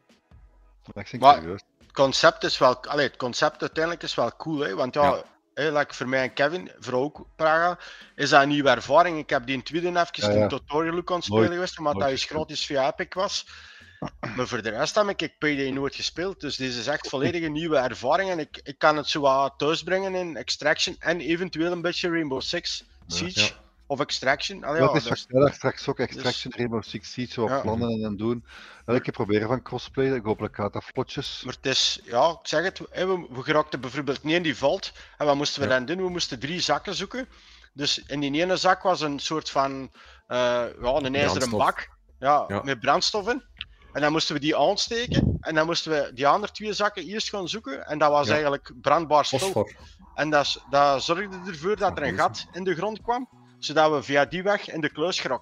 Maar. Het concept is wel, allee, het concept uiteindelijk is wel cool, hè? want ja, Ja. hè, like voor mij en Kevin, voor ook Praga, is dat een nieuwe ervaring. Ik heb die in het tweede even Ja, ja. een tutorial ook aan het spelen geweest, omdat nooit dat is gratis via Epic was. Maar voor de rest heb ik Payday nooit gespeeld, dus deze is echt volledig een nieuwe ervaring en ik, ik kan het zo wat thuisbrengen in Extraction en eventueel een beetje Rainbow Six Siege Ja. of Extraction. Allee, dat ja, is dus- straks, straks ook Extraction, Rainbow Six Siege, wat plannen en, en doen. Elke keer proberen van crossplay, ik hopelijk gaat dat vlotjes. Maar het is, ja, ik zeg het, we, we geraakten bijvoorbeeld niet in die vault. En wat moesten we dan doen? We moesten drie zakken zoeken. Dus in die ene zak was een soort van, eh, ja, een ijzeren bak. Ja, Ja. met brandstof in. En dan moesten we die aansteken. En dan moesten we die andere twee zakken eerst gaan zoeken. En dat was Ja. eigenlijk brandbaar spul. Fosfor. En dat, dat zorgde ervoor dat er een gat in de grond kwam. Zodat we via die weg in de kluis. Amai,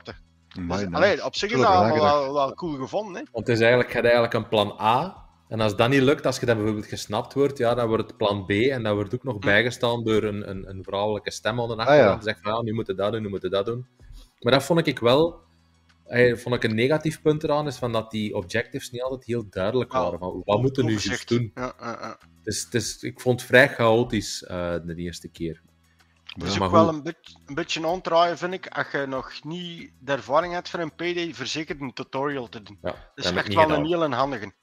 Dus, nice. allee, op zich is dat we wel, nagedacht. wel, wel cool gevonden. Hè? Want het is eigenlijk, je hebt eigenlijk een plan A. En als dat niet lukt, als je dat bijvoorbeeld gesnapt wordt, ja, dan wordt het plan B. En dat wordt ook nog bijgestaan door een, een, een vrouwelijke stem aan de achterkant. Ah, ja. Die zegt van, ja, nu moet je dat doen, nu moet je dat doen. Maar dat vond ik wel... eh, vond ik een negatief punt eraan, is van dat die objectives niet altijd heel duidelijk Ja. waren. Van, wat moeten we nu juist doen? Ja, ja, ja. Dus, is, ik vond het vrij chaotisch eh, de eerste keer. Het is ook wel een, beetje een beetje aantraaien, vind ik, als je nog niet de ervaring hebt voor een PD, verzekerd een tutorial te doen. Ja, Dat is echt niet wel gedaan. een heel handige,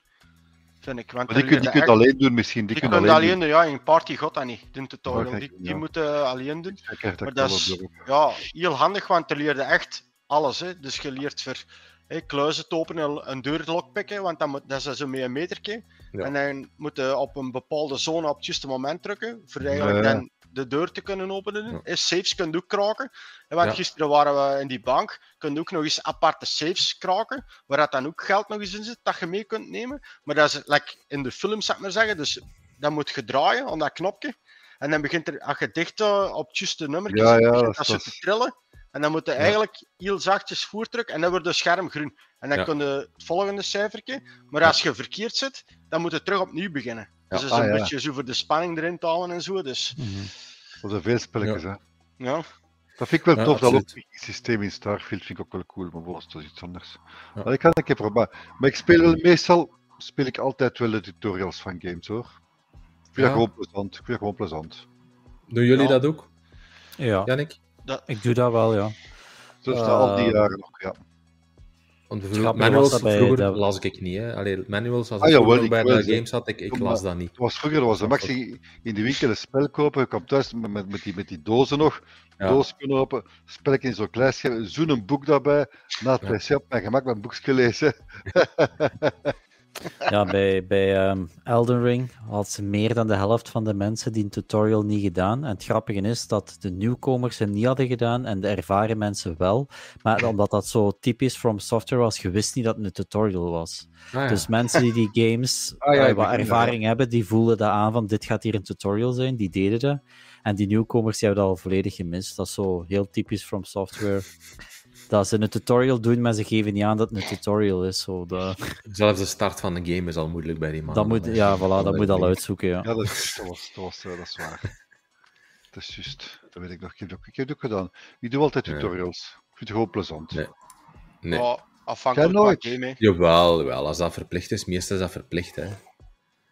vind ik. Want Maar die, er kun, die echt- alleen doen misschien. Die, die kun je kunt alleen, alleen doen, ja, in party gaat dat niet, de tutorial. Die, die ja. moeten alleen doen. Maar dat is ja, heel handig, want je leerde echt alles. Hè. Dus je leert voor hè, kluizen te openen, een deur lockpicken, want dat, moet, dat is zo met een metertje. Ja. En dan moet je op een bepaalde zone op het juiste moment drukken, voor eigenlijk dan de deur te kunnen openen. Ja. Safes kun je ook kraken. En want Ja. gisteren waren we in die bank, kun je ook nog eens aparte safes kraken, waar dat dan ook geld nog eens in zit, dat je mee kunt nemen. Maar dat is like in de film, zou ik maar zeggen, dus dan moet je draaien aan dat knopje. En dan begint er, als je dicht eh, op het juiste nummer Ja, begint dat dat is- zo te trillen. En dan moet je eigenlijk heel zachtjes voerdrukken en dan wordt het scherm groen. En dan Ja. kun je het volgende cijfertje. Maar als je verkeerd zit, dan moet je terug opnieuw beginnen. Dus dat is Ah, een ja. beetje zo voor de spanning erin te houden en zo. Dus Dat zijn veel spelletjes, hè. ja. Dat vind ik wel Ja, tof, dat systeem in Starfield vind ik ook wel cool, maar bon, dat is iets anders. Ja. Maar ik ga het een keer proberen. Maar ik speel wel, meestal speel ik altijd wel de tutorials van games hoor. Ik vind Ja. dat gewoon plezant. Ik vind dat gewoon plezant. Doen jullie Ja. dat ook, Ja, Jannik? Dat, ik doe dat wel, ja. Zo dat al die Eh, jaren nog, ja. Want was manuals dat bij vroeger dat- las ik niet. Hè. Allee, manuals, als Ah, ik jawel, vroeger ik bij de games had, ik, ik las dat niet. Het was vroeger, was de Max ging in de winkel een spel kopen, je kwam thuis met, met, met die, met die dozen nog, Ja. doos kunnen open, spelletje in zo'n klein scherm, zo'n een boek daarbij, na het Ja. pc op mijn gemak mijn boekje lezen. Ja, bij, bij ehm, Elden Ring had ze meer dan de helft van de mensen die een tutorial niet gedaan. En het grappige is dat de nieuwkomers hem niet hadden gedaan en de ervaren mensen wel. Maar omdat dat zo typisch From Software was, je wist niet dat het een tutorial was. Ah, ja. Dus mensen die die games Ah, ja, eh, wat ervaring hebben, die voelden dat aan van dit gaat hier een tutorial zijn, die deden dat. En die nieuwkomers die hebben dat al volledig gemist. Dat is zo heel typisch From Software. Dat ze een tutorial doen, maar ze geven niet aan dat het een tutorial is. Zo, dat, Zelfs de start van de game is al moeilijk bij die man. dat moet, ja, voilà, dat moet al uitzoeken. Ja. Ja, dat is, dat was, dat was, eh, dat is waar. Dat is juist, dat weet ik nog. Ik heb het ook, ik heb het ook gedaan. Ik doe altijd tutorials. Ik vind het gewoon plezant. Nee. Nee. Ja, afhankelijk van game. hè. Jawel, wel, als dat verplicht is, meestal is dat verplicht. Hè.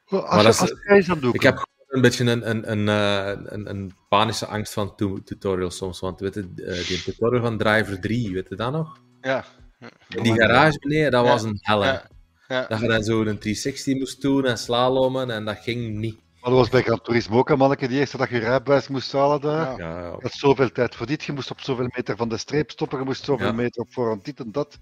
Maar Maar als, is- als jij dat doet, Ik heb een beetje een, een, een, eh, een, een panische angst van tu- tutorials soms. Want weet je, eh, die tutorial van Driver 3, weet je dat nog? Ja. In die garage beneden, dat Ja. was een hel. hè. Ja. Ja. Dat je dan zo een 360 moest doen en slalommen en dat ging niet. maar dat was bij Gran Turismo ook een manneke die eerste dag je rijbewijs moest halen daar. Ja. Ja, ja. Je had zoveel tijd voor dit, je moest op zoveel meter van de streep stoppen, je moest zoveel Ja. meter op voorhand dit en dat.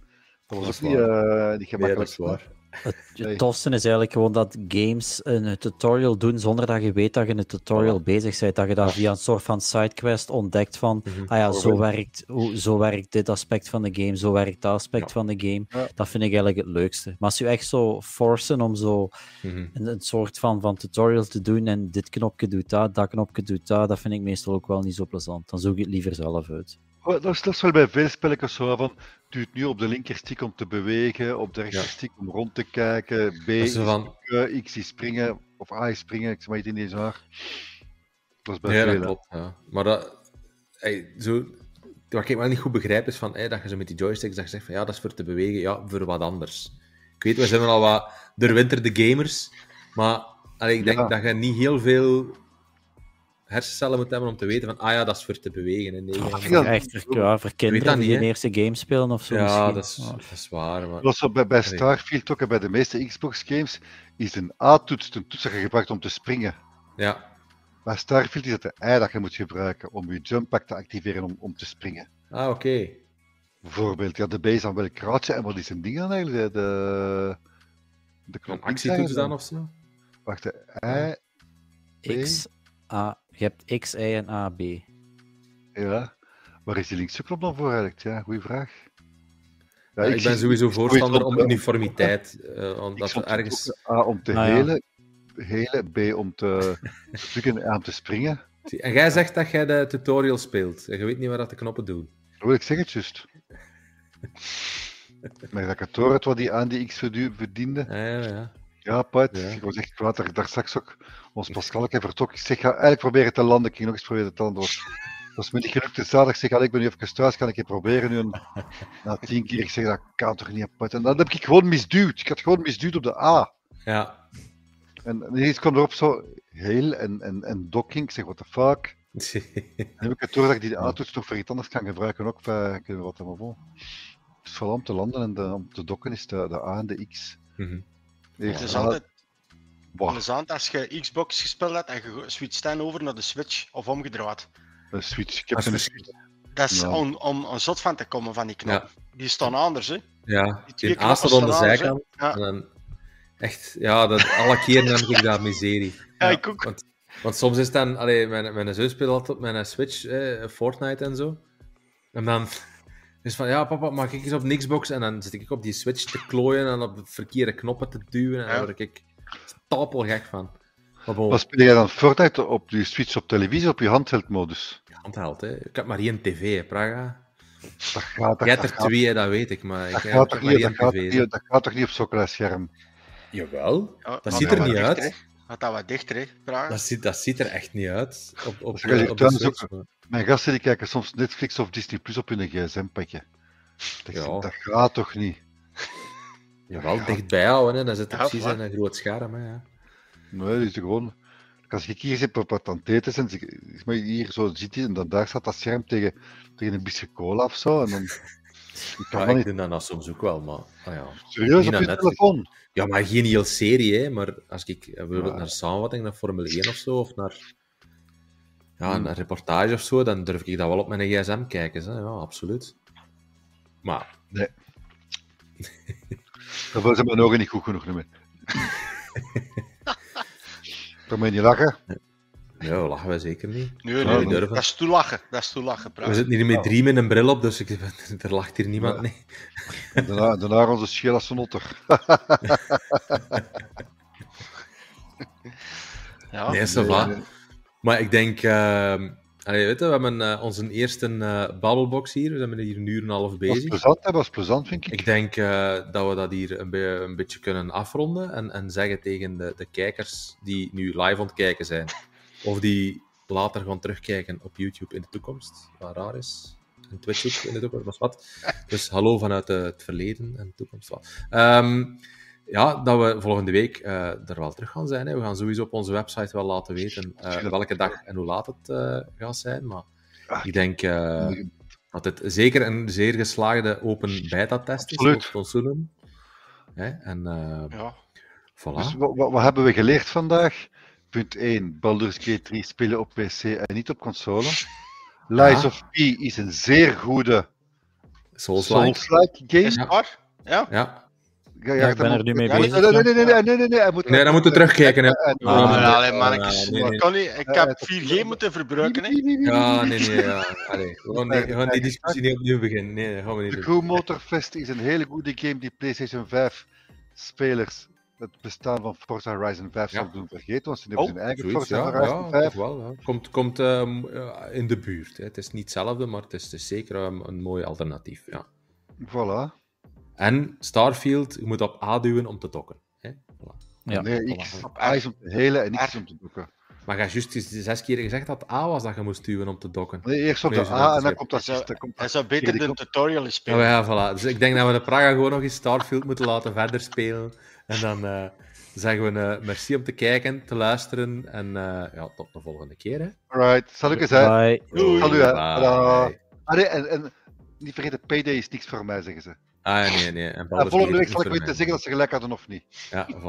Dat was Dat ook niet, eh niet Nee, dat gemakkelijk. is waar. Het, Nee. het tofste is eigenlijk gewoon dat games een tutorial doen zonder dat je weet dat je een tutorial bezig bent. Dat je dat via een soort van sidequest ontdekt van, Mhm. ah ja, zo werkt, zo werkt dit aspect van de game, zo werkt dat aspect Ja. van de game. Ja. Dat vind ik eigenlijk het leukste. Maar als je echt zo forcen om zo Mhm. een, een soort van, van tutorial te doen en dit knopje doet dat, dat knopje doet dat, dat vind ik meestal ook wel niet zo plezant. Dan zoek ik het liever zelf uit. Oh, Dat is, dat is wel bij veel spelletjes zo van, het nu op de linkerstick om te bewegen, op de rechterstick om rond te kijken, B Dat is van, X is springen, of A is springen, ik zeg maar iets in deze waar. Dat is bij ja, dat veel. hè. klopt. Ja. Maar dat, zo, wat ik wel niet goed begrijp is van, dat je zo met die joysticks dat je zegt van ja, dat is voor te bewegen, ja, voor wat anders. Ik weet, we zijn wel al wat doorwinterde gamers, maar allee, ik denk Ja. dat je niet heel veel hersencellen moet hebben om te weten van, ah ja, dat is voor te bewegen. En nee, Ah, ja, ja. Echt voor, ja, voor kinderen dat die hè. eerste game spelen of zo ja, dat is, Ja. dat is waar. Maar... Zo bij, bij. Starfield ook en bij de meeste Xbox games is een A-toets een toets dat je gebruikt om te springen. Ja. Bij Starfield is het de I dat je moet gebruiken om je jump pack te activeren om, om te springen. Ah, oké. Bijvoorbeeld, ja, de B is dan wel kruidje en wat is een ding dan eigenlijk? De, de, de knop actietoets dan eigenlijk. of zo? Wacht, de I, X, A, je hebt X, Y en A, B. ja. Waar is die linkse knop dan voor eigenlijk? Ja, goede vraag. Ja, Ja, ik ben sowieso voorstander om uniformiteit. eh, Ik omdat er ergens... A om te Ah, ja. helen, B om te drukken en te springen. En jij zegt dat jij de tutorial speelt. En je weet niet waar dat de knoppen doen. Dat wil ik zeggen, het juist. Maar dat ik het hoor, het wat die aan die X verdiende. Ah, ja, ja. Ja, Pat, Ja. ik was echt kwaad ik daar straks ook ons Pascal ook even vertrok. Ik zeg, ga eigenlijk proberen te landen. Ik ging nog eens proberen te landen. Dat was me niet gelukt. Dus zaterdag ik zeg, allee, ik ben nu even thuis, kan ik het proberen nu. Na tien keer, ik zeg, dat kan toch niet, Pat. En dan heb ik gewoon misduwd. Ik had gewoon misduwd op de A. Ja. En ineens kwam erop zo, heel en, en, en docking. Ik zeg, what the fuck. Dan heb ik het door dat ik die A-toets toch voor iets anders kan gebruiken. Ook bij, ik niet wat helemaal vol. Dus vooral om te landen en de, om te dokken is de, de A en de X. Mhm. Het is altijd Wauw, plezant als je Xbox gespeeld hebt en je switcht dan over naar de Switch of omgedraaid. een switch. Ik heb Dat een switch. Dat is Ja. om, om een zot van te komen van die knop. Ja. Die staan anders, hè? Ja, Die A staat aan de zijkant. Ja. En dan echt, ja, dat, alle keren heb ik dat miserie. Ja, ik ook. Want, want soms is dan, allee, mijn, mijn zus speelt altijd op mijn Switch, eh, Fortnite en zo. En dan is van, ja papa, mag ik eens op een Xbox? En dan zit ik op die Switch te klooien en op de verkeerde knoppen te duwen. En Ja. daar word ik stapelgek van. Wat speel jij dan Fortnite op je switch op televisie op je handheldmodus? handheld, hè. Ik heb maar één tv, hè, Praga. Dat gaat, dat, Jij hebt er gaat, twee, hè, dat weet ik, maar dat ik gaat heb toch maar niet, één dat gaat, tv. niet, dat gaat toch niet op zo'n klein scherm? Jawel, Ja, dat ziet er niet dichter, uit. Had dat wat dichter, hè? Praga. Dat ziet, dat ziet er echt niet uit op, op, op de Switch. maar- Mijn gasten die kijken soms Netflix of Disney Plus op hun gsm-pakje. Dat, Ja. dat gaat toch niet? Jawel, Ja. dichtbij houden, hè. dan zit er Ja, precies in een groot scherm. Hè, ja. Nee, dat is gewoon... Als ik hier zit op wat aan het eten maar hier zo zit hij en dan daar staat dat scherm tegen, tegen een bisje cola of zo. En dan Ik Ja, kan ik niet. doe dat nou soms ook wel, maar... ah ja. Serieus op je Netflix. telefoon? ja, maar geen hele serie, hè. Maar als ik eh, bijvoorbeeld Ja. naar samenvatting, naar Formule 1 of zo, of naar... Ja, Hmm. een reportage of zo, dan durf ik dat wel op mijn gsm kijken, hè. Ja, absoluut. Maar... Daarvoor zijn mijn ogen niet goed genoeg. meer. Dan moet je niet lachen. Ja, lachen wij zeker niet. Nee, nee, niet nee, durven. dat is toelachen. Dat is toelachen, We praat. zitten hier met drie met een bril op, dus ik, er lacht hier niemand. Ja. Nee. Daarna, daarna onze scheel als een otter. Ja. Nee, ça va. Maar ik denk... allee, weet je, we hebben eh, onze eerste eh babbelbox hier. We zijn hier een uur en een half Dat was bezig. plezant, dat was plezant, vind ik. Ik denk eh, dat we dat hier een, be- een beetje kunnen afronden en, en zeggen tegen de, de kijkers die nu live aan het kijken zijn, of die later gaan terugkijken op YouTube in de toekomst, wat raar is. En Twitch ook in de toekomst, wat. Dus hallo vanuit het verleden en de toekomst. Wat. Ehm, ja, dat we volgende week eh, er wel terug gaan zijn. Hè. We gaan sowieso op onze website wel laten weten eh, welke dag en hoe laat het eh, gaat zijn. Maar Ah, ik denk eh, dat het zeker een zeer geslaagde open beta-test is. Absoluut. consolen. Hè? En eh Ja. voilà. Dus wat, wat, wat hebben we geleerd vandaag? Punt 1. Baldur's Gate 3 spelen op PC en niet op console. Lies Ja. of P is een zeer goede Souls-like. Game. Ja. Ja. Ja, Ja, ik ben er nu mee bezig. nee, nee, nee, nee, nee, nee, nee, nee, hij moet Nee, dan moeten we terugkijken. Ah, allee, nee, mannetjes, nee, dat nee. kan niet. Ik Ja, heb het- 4G moeten verbruiken. Hè. Ja, nee, nee. Ja. Allee, gewoon die, gewoon die discussie niet opnieuw beginnen. Nee, dat gaan we niet De doen. Crew Motorfest is een hele goede game die PlayStation 5 spelers het bestaan van Forza Horizon 5 Ja. zal doen vergeten, want ze hebben Oh, hun eigen zoiets, Forza ja, Horizon ja, 5. toch wel. Komt, komt ehm, ja, in de buurt. Hè. Het is niet hetzelfde, maar het is, het is zeker ehm, een mooi alternatief. Ja. Voilà. En Starfield, je moet op A duwen om te dokken. Hè. Voilà. Ja, nee, voilà. X. A is om te helen en X is om te doeken. Maar je hebt juist zes keer gezegd dat A was dat je moest duwen om te dokken. Nee, eerst op de A dat en dan komt dat Hij zou- dan komt Hij zou beter de tutorial spelen. maar ja, voilà. Dus ik denk dat we de Praga gewoon nog eens Starfield moeten laten verder spelen. En dan eh, zeggen we eh, merci om te kijken, te luisteren. En eh, ja, tot de volgende keer. Hè. Alright, zal ik eens. Bye. Doei. Salut, hè. Bye. Ah, nee, en, en niet vergeten, Payday is niks voor mij, zeggen ze. Ah, nee, nee. En Gate week zal ik mij. zeggen dat ze gelijk hadden of niet. Ja, voilà.